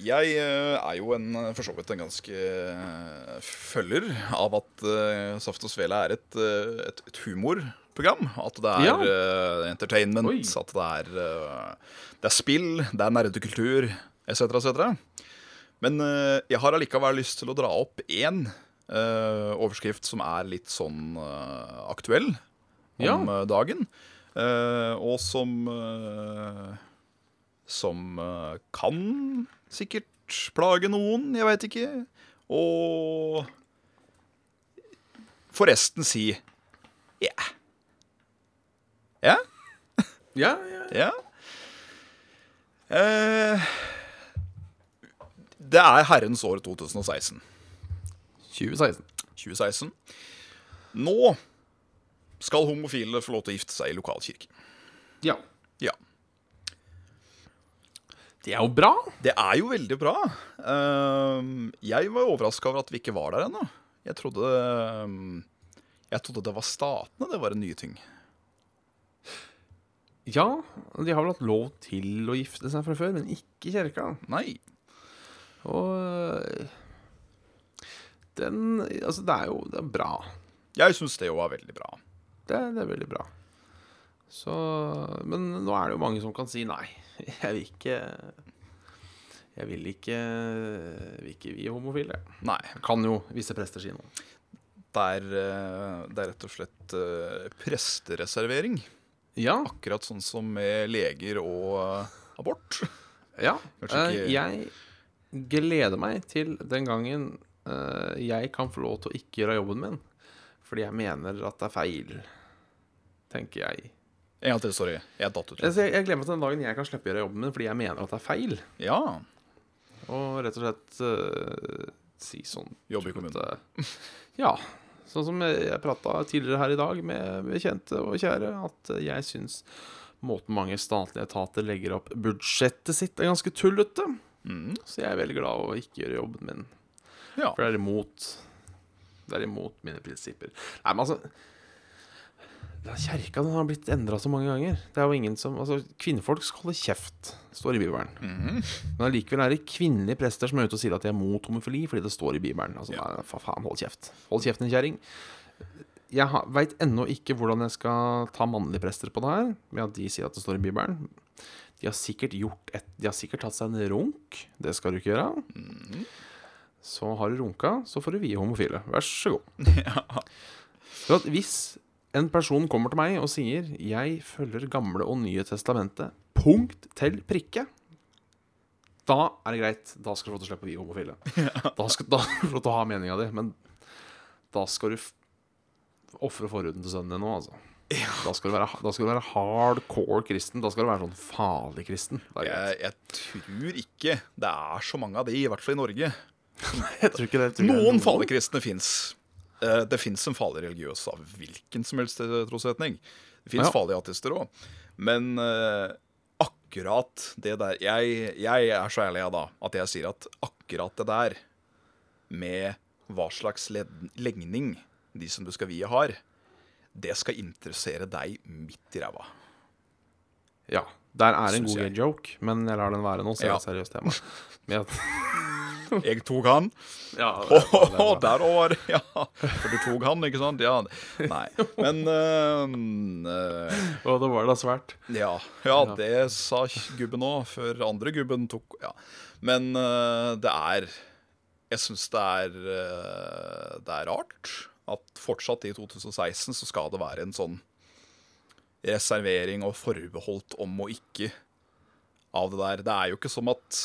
jeg eh, er jo en, for så vidt en ganske eh, følger av at eh, Saft og Svele er et, eh, et, et humorprogram. At det er Ja. eh, entertainment, Oi. at det er, eh, det er spill, det er nerdekultur etc., etc. Men eh, jeg har allikevel lyst til å dra opp én eh, overskrift som er litt sånn eh, aktuell om Ja. eh, dagen. eh, og som eh, som eh, kan sikkert plage noen, jeg veit ikke. Og forresten si ja. Ja? Ja, ja. Ja. Eh, det er herrens år 2016. 2016. 2016. Nå skal homofile få lov til å gifte seg i lokalkirken. Ja. Ja. Det er jo bra. Det er jo veldig bra. Ehm, jeg var overraska over at vi ikke var der ennå. Jeg trodde ehm, Jeg trodde det var statene det var en ny ting. Ja, de har vel hatt lov til å gifte seg fra før, men ikke kirka. Nei. Og den Altså, det er jo det er bra. Jeg syns det jo var veldig bra. Det, det er veldig bra. Så Men nå er det jo mange som kan si nei. Jeg vil ikke Jeg vil ikke vil ikke vi homofile. Nei. Kan jo visse prester si noe. Det er, eh, det er rett og slett eh, prestereservering. Ja. Akkurat sånn som med leger og eh, abort. ja. Ikke- jeg gleder meg til den gangen jeg kan få lov til å ikke gjøre jobben min. Fordi jeg mener at det er feil. Tenker jeg. En gang til, sorry. Jeg datt ut. Jeg, jeg gleder meg til den dagen jeg kan slippe å gjøre jobben min fordi jeg mener at det er feil. Ja. Og rett og slett uh, si sånn Jobbe i kommunen. at, Ja. Sånn som jeg, prata tidligere her i dag med, med kjente og kjære, at jeg syns måten mange statlige etater legger opp budsjettet sitt, er ganske tullete. Mm. Så jeg er veldig glad å ikke gjøre jobben min. ja. For det er imot Det er imot mine prinsipper. Nei, men altså den Kjerka den har blitt endra så mange ganger. Det er jo ingen som Altså, kvinnfolk skal holde kjeft, står i Bibelen. Mhm. Men allikevel er det kvinnelige prester som er ute og sier at de er mot homofili fordi det står i Bibelen. Altså, Ja. nei, for faen, hold kjeft. Hold kjeft, din kjerring. Jeg veit ennå ikke hvordan jeg skal ta mannlige prester på det her, med at de sier at det står i Bibelen. De har sikkert gjort et De har sikkert tatt seg en runk. Det skal du ikke gjøre. Så har du runka, så får du vie homofile. Vær så god. Ja. For at hvis en person kommer til meg og sier 'Jeg følger Gamle og Nye testamentet punkt til prikke', da er det greit. Da skal du få lov til å slippe å bli homofile. Da skal du få lov til å ha meninga di, men da skal du ofre forhuden til sønnen din nå, altså. Da, skal du være, da skal du være hardcore kristen. Da skal du være sånn farlig kristen. Jeg, jeg tror ikke det er så mange av de, i hvert fall i Norge. Jeg tror ikke det. tror Noen farlige kristne fins. Det fins en farlig religiøs av hvilken som helst eh, trosretning. Det fins Ja. farlige ateister òg. Men uh, akkurat det der jeg, jeg er så ærlig jeg da at jeg sier at akkurat det der med hva slags legning de som du skal vie, har, det skal interessere deg midt i ræva. Ja. Der er en Synes god jeg. joke, men jeg lar den være nå, så er Ja. et seriøst tema. Men jeg- Jeg tok han. ja, Å, der over! Ja. For du tok han, ikke sant? Ja. Nei. Men eh, eh, Og det var da svært. Ja, ja, det sa gubben òg, før andre gubben tok Ja. Men eh, det er Jeg syns det er Det er rart at fortsatt i 2016 så skal det være en sånn reservering og forbeholdt om og ikke av det der. Det er jo ikke som at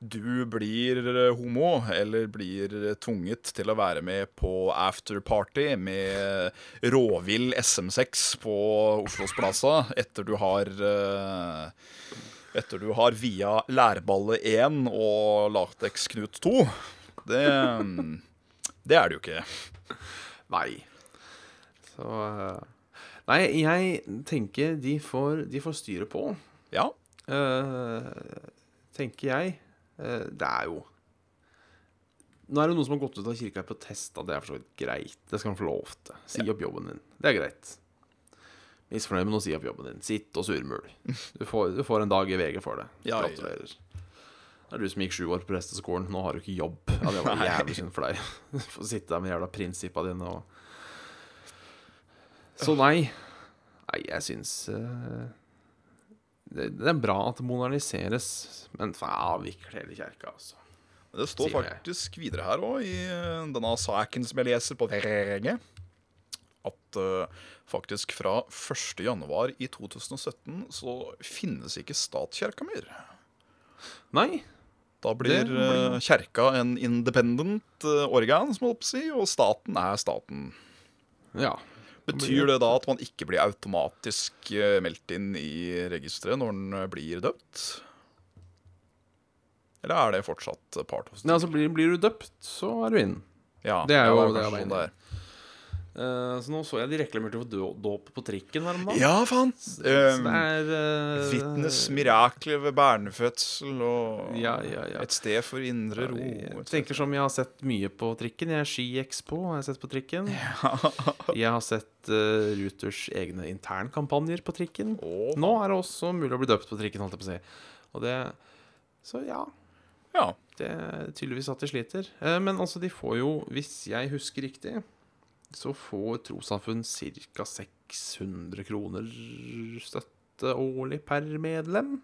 du blir homo, eller blir tvunget til å være med på afterparty med råvill SM6 på Oslos Plaza etter du har eh, Etter du har via Lærballe 1 og Latex Knut 2. Det, det er det jo ikke. Nei. Så eh, Nei, jeg tenker de får, de får styre på. Ja. Uh, tenker jeg. Eh, det er jo Nå er det noen som har gått ut av kirka i protest, og det er for så vidt greit. Det skal han få lov til. Si opp jobben din. Det er greit. Misfornøyd med å si opp jobben din. Sitt og surmul. Du får, du får en dag i VG for det. Ja, ja. Gratulerer. Det er du som gikk sju år på presteskolen. Nå har du ikke jobb. Ja, det var jævlig synd for deg. Du får sitte der med jævla prinsippa dine og Så nei. Nei, jeg syns eh, det, det er bra at det moderniseres, men avvikle hele kjerka, altså. Det står faktisk videre her òg, i eh, denne saken som jeg leser på VG, at uh, faktisk fra 1. januar i 2017 så finnes ikke statskirka mer. Nei. Da blir, blir- eh, kjerka en independent uh, organ, som jeg holdt på å si, og staten er staten. Ja. Betyr det da at man ikke blir automatisk eh, meldt inn i registeret når den eh, blir døpt? Eller er det fortsatt part hos Nei, altså, blir, blir du døpt, så er du inn. Ja, det er jo- det er sånn det er. Eh, så nå så jeg de reklamerte for då- dåp på trikken her om dagen. Ja, faen! Så Um, det er uh, Vitnes mirakler ved barnefødsel og Ja, ja, ja. et sted for indre ro. Jeg tenker som jeg har sett mye på trikken. Jeg er Ski-Expo, har jeg sett på trikken. Jeg har sett uh, Ruters egne internkampanjer på trikken. Oh. Nå er det også mulig å bli døpt på trikken, holdt jeg på å si. Og det Så ja. ja. Det er tydeligvis at de sliter. Eh, Men altså, de får jo, hvis jeg husker riktig, så får trossamfunn ca. 600 kroner støtte årlig per medlem.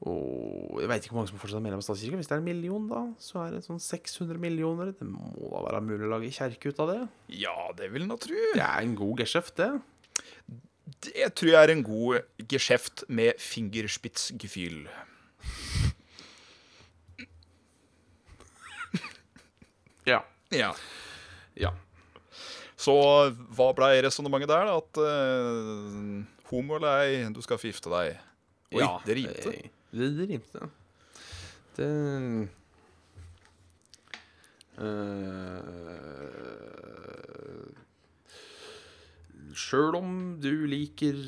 Og jeg veit ikke hvor mange som fortsatt er medlem av statskirka. Hvis det er en million, da, så er det sånn 600 millioner. Det må da være mulig å lage kjerke ut av det? ja, det vil jeg da tru. Det er en god geskjeft, det. Det tror jeg er en god geskjeft med fingerspitzgefühl. Ja. Ja. ja. Så hva blei resonnementet der? da? At uh, homo eller ei, du skal få gifte deg? Oi, ja, det rimte. eh, Det, det rimte. Det uh, Sjøl om du liker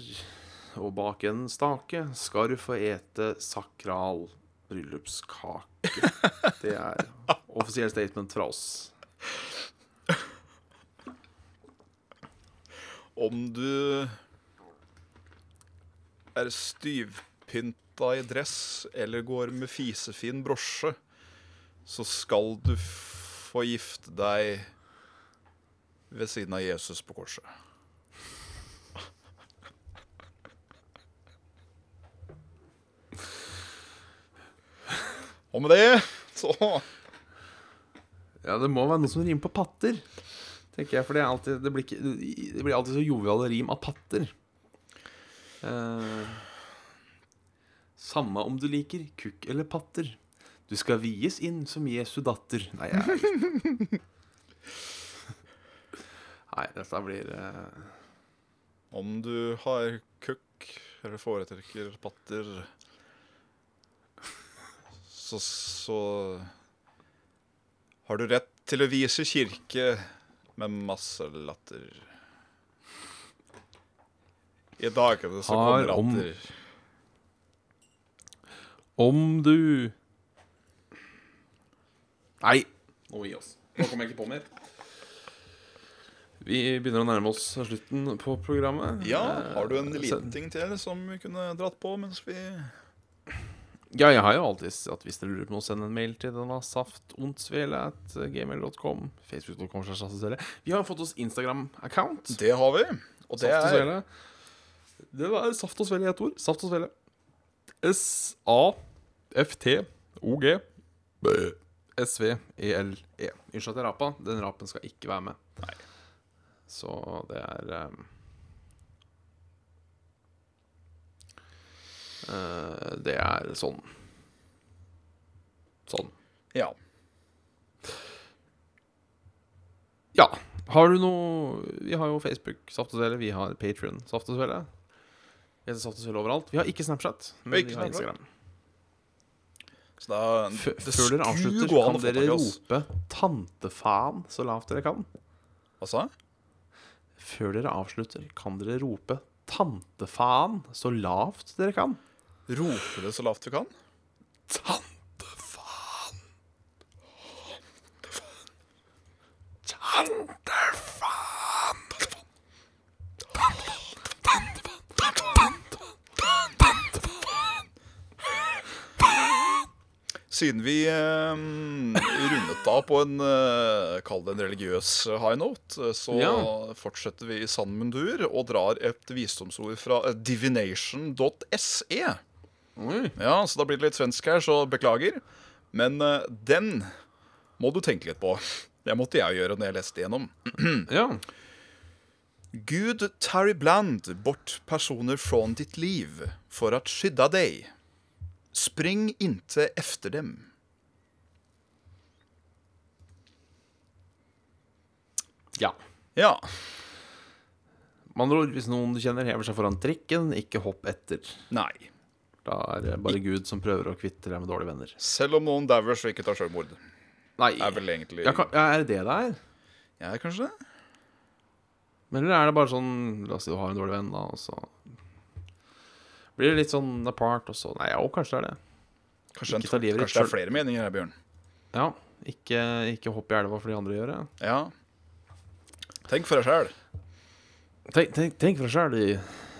å bake en stake, skal du få ete sakral bryllupskake. Det er offisiell statement fra oss. Om du er styvpynta i dress eller går med fisefin brosje, så skal du få gifte deg ved siden av Jesus på korset. Og med det så Ja, det må være noe som rimer på patter. Tenker jeg, For det, alltid, det, blir ikke, det blir alltid så joviale rim av patter. Eh, samme om du liker kukk eller patter. Du skal vies inn som Jesu datter. Nei, jeg Nei, dette blir eh, Om du har kukk eller foretrekker patter, så, så har du rett til å vise kirke med masse latter. I dagene så Har kommer om- latter. Om du Nei, nå gi oss. Nå kommer jeg ikke på mer. Vi begynner å nærme oss slutten på programmet. Ja, har du en Eh, liten ting til som vi kunne dratt på mens vi Ja, jeg har jo alltid at hvis dere lurer på noe, send en mail til denne saftondsvele.gmail.com. Facebook.com. Vi har fått oss Instagram-account. Det har vi. Og det Saft og er Det var Saft og Svele i ett ord. Saft og Svele. S-A-F-T-O-G S-V-E-L-E. Unnskyld at jeg rapa. Den rapen skal ikke være med. Nei. Så det er um, Det er sånn. Sånn. Ja. Ja. Har du noe Vi har jo Facebook, Saft og Svele. Vi har Patrion, Saft og Svele. Vi heter Saft og Svele overalt. Vi har ikke Snapchat, men ikke vi har. Instagram. Så da, det før dere avslutter, kan dere rope 'tantefaen' så lavt dere kan. Hva sa jeg? Før dere avslutter, kan dere rope 'tantefaen' så lavt dere kan. Roper det så lavt vi kan? Tantefaen. Tantefaen. Siden vi eh, rundet av på en eh, Kall det en religiøs high note, eh, så Ja. fortsetter vi i sann mundur og drar et visdomsord fra eh, divination.se. Oi. Ja, så da blir det litt svensk her, så beklager. Men eh, den må du tenke litt på. Det måtte jeg gjøre når jeg leste igjennom. Ja. Gud tar ibland bort personer från ditt liv for at skydda deg. Spring inte efter dem. ja. Ja, Med andre ord, hvis noen du kjenner hever seg foran trikken, ikke hopp etter. nei. Da er det bare Gud som prøver å kvitte deg med dårlige venner. Selv om noen dauer, så ikke tar selvmord. Nei, Er vel egentlig ja, kan, ja, er det det det er? Ja, kanskje det? Men eller er det bare sånn La oss si du har en dårlig venn, da, og så blir det litt sånn apart, og så Nei, ja, kanskje det er det. Kanskje, Ikke ta livet ditt kanskje det er flere meninger her, Bjørn. Ja. Ikke, ikke hopp i elva for de andre gjør det. Ja. Tenk for deg sjæl. Tenk, tenk, tenk for deg sjøl,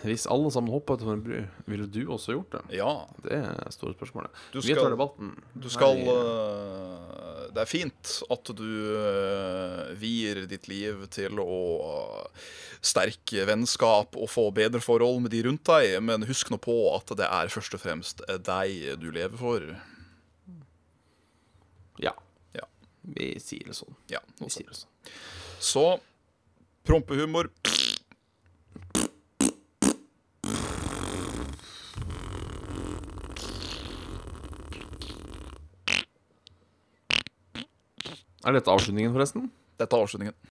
hvis alle sammen hoppa utover en bru, ville du også gjort det? Ja. Det er store spørsmålet. Du Vi tar debatten. du skal uh, Det er fint at du uh, vier ditt liv til å uh, sterke vennskap og få bedre forhold med de rundt deg, men husk nå på at det er først og fremst deg du lever for. Ja. Ja. Vi sier det sånn. Ja, Vi sier det sånn. Så prompehumor Er dette avslutningen, forresten? Dette er avslutningen.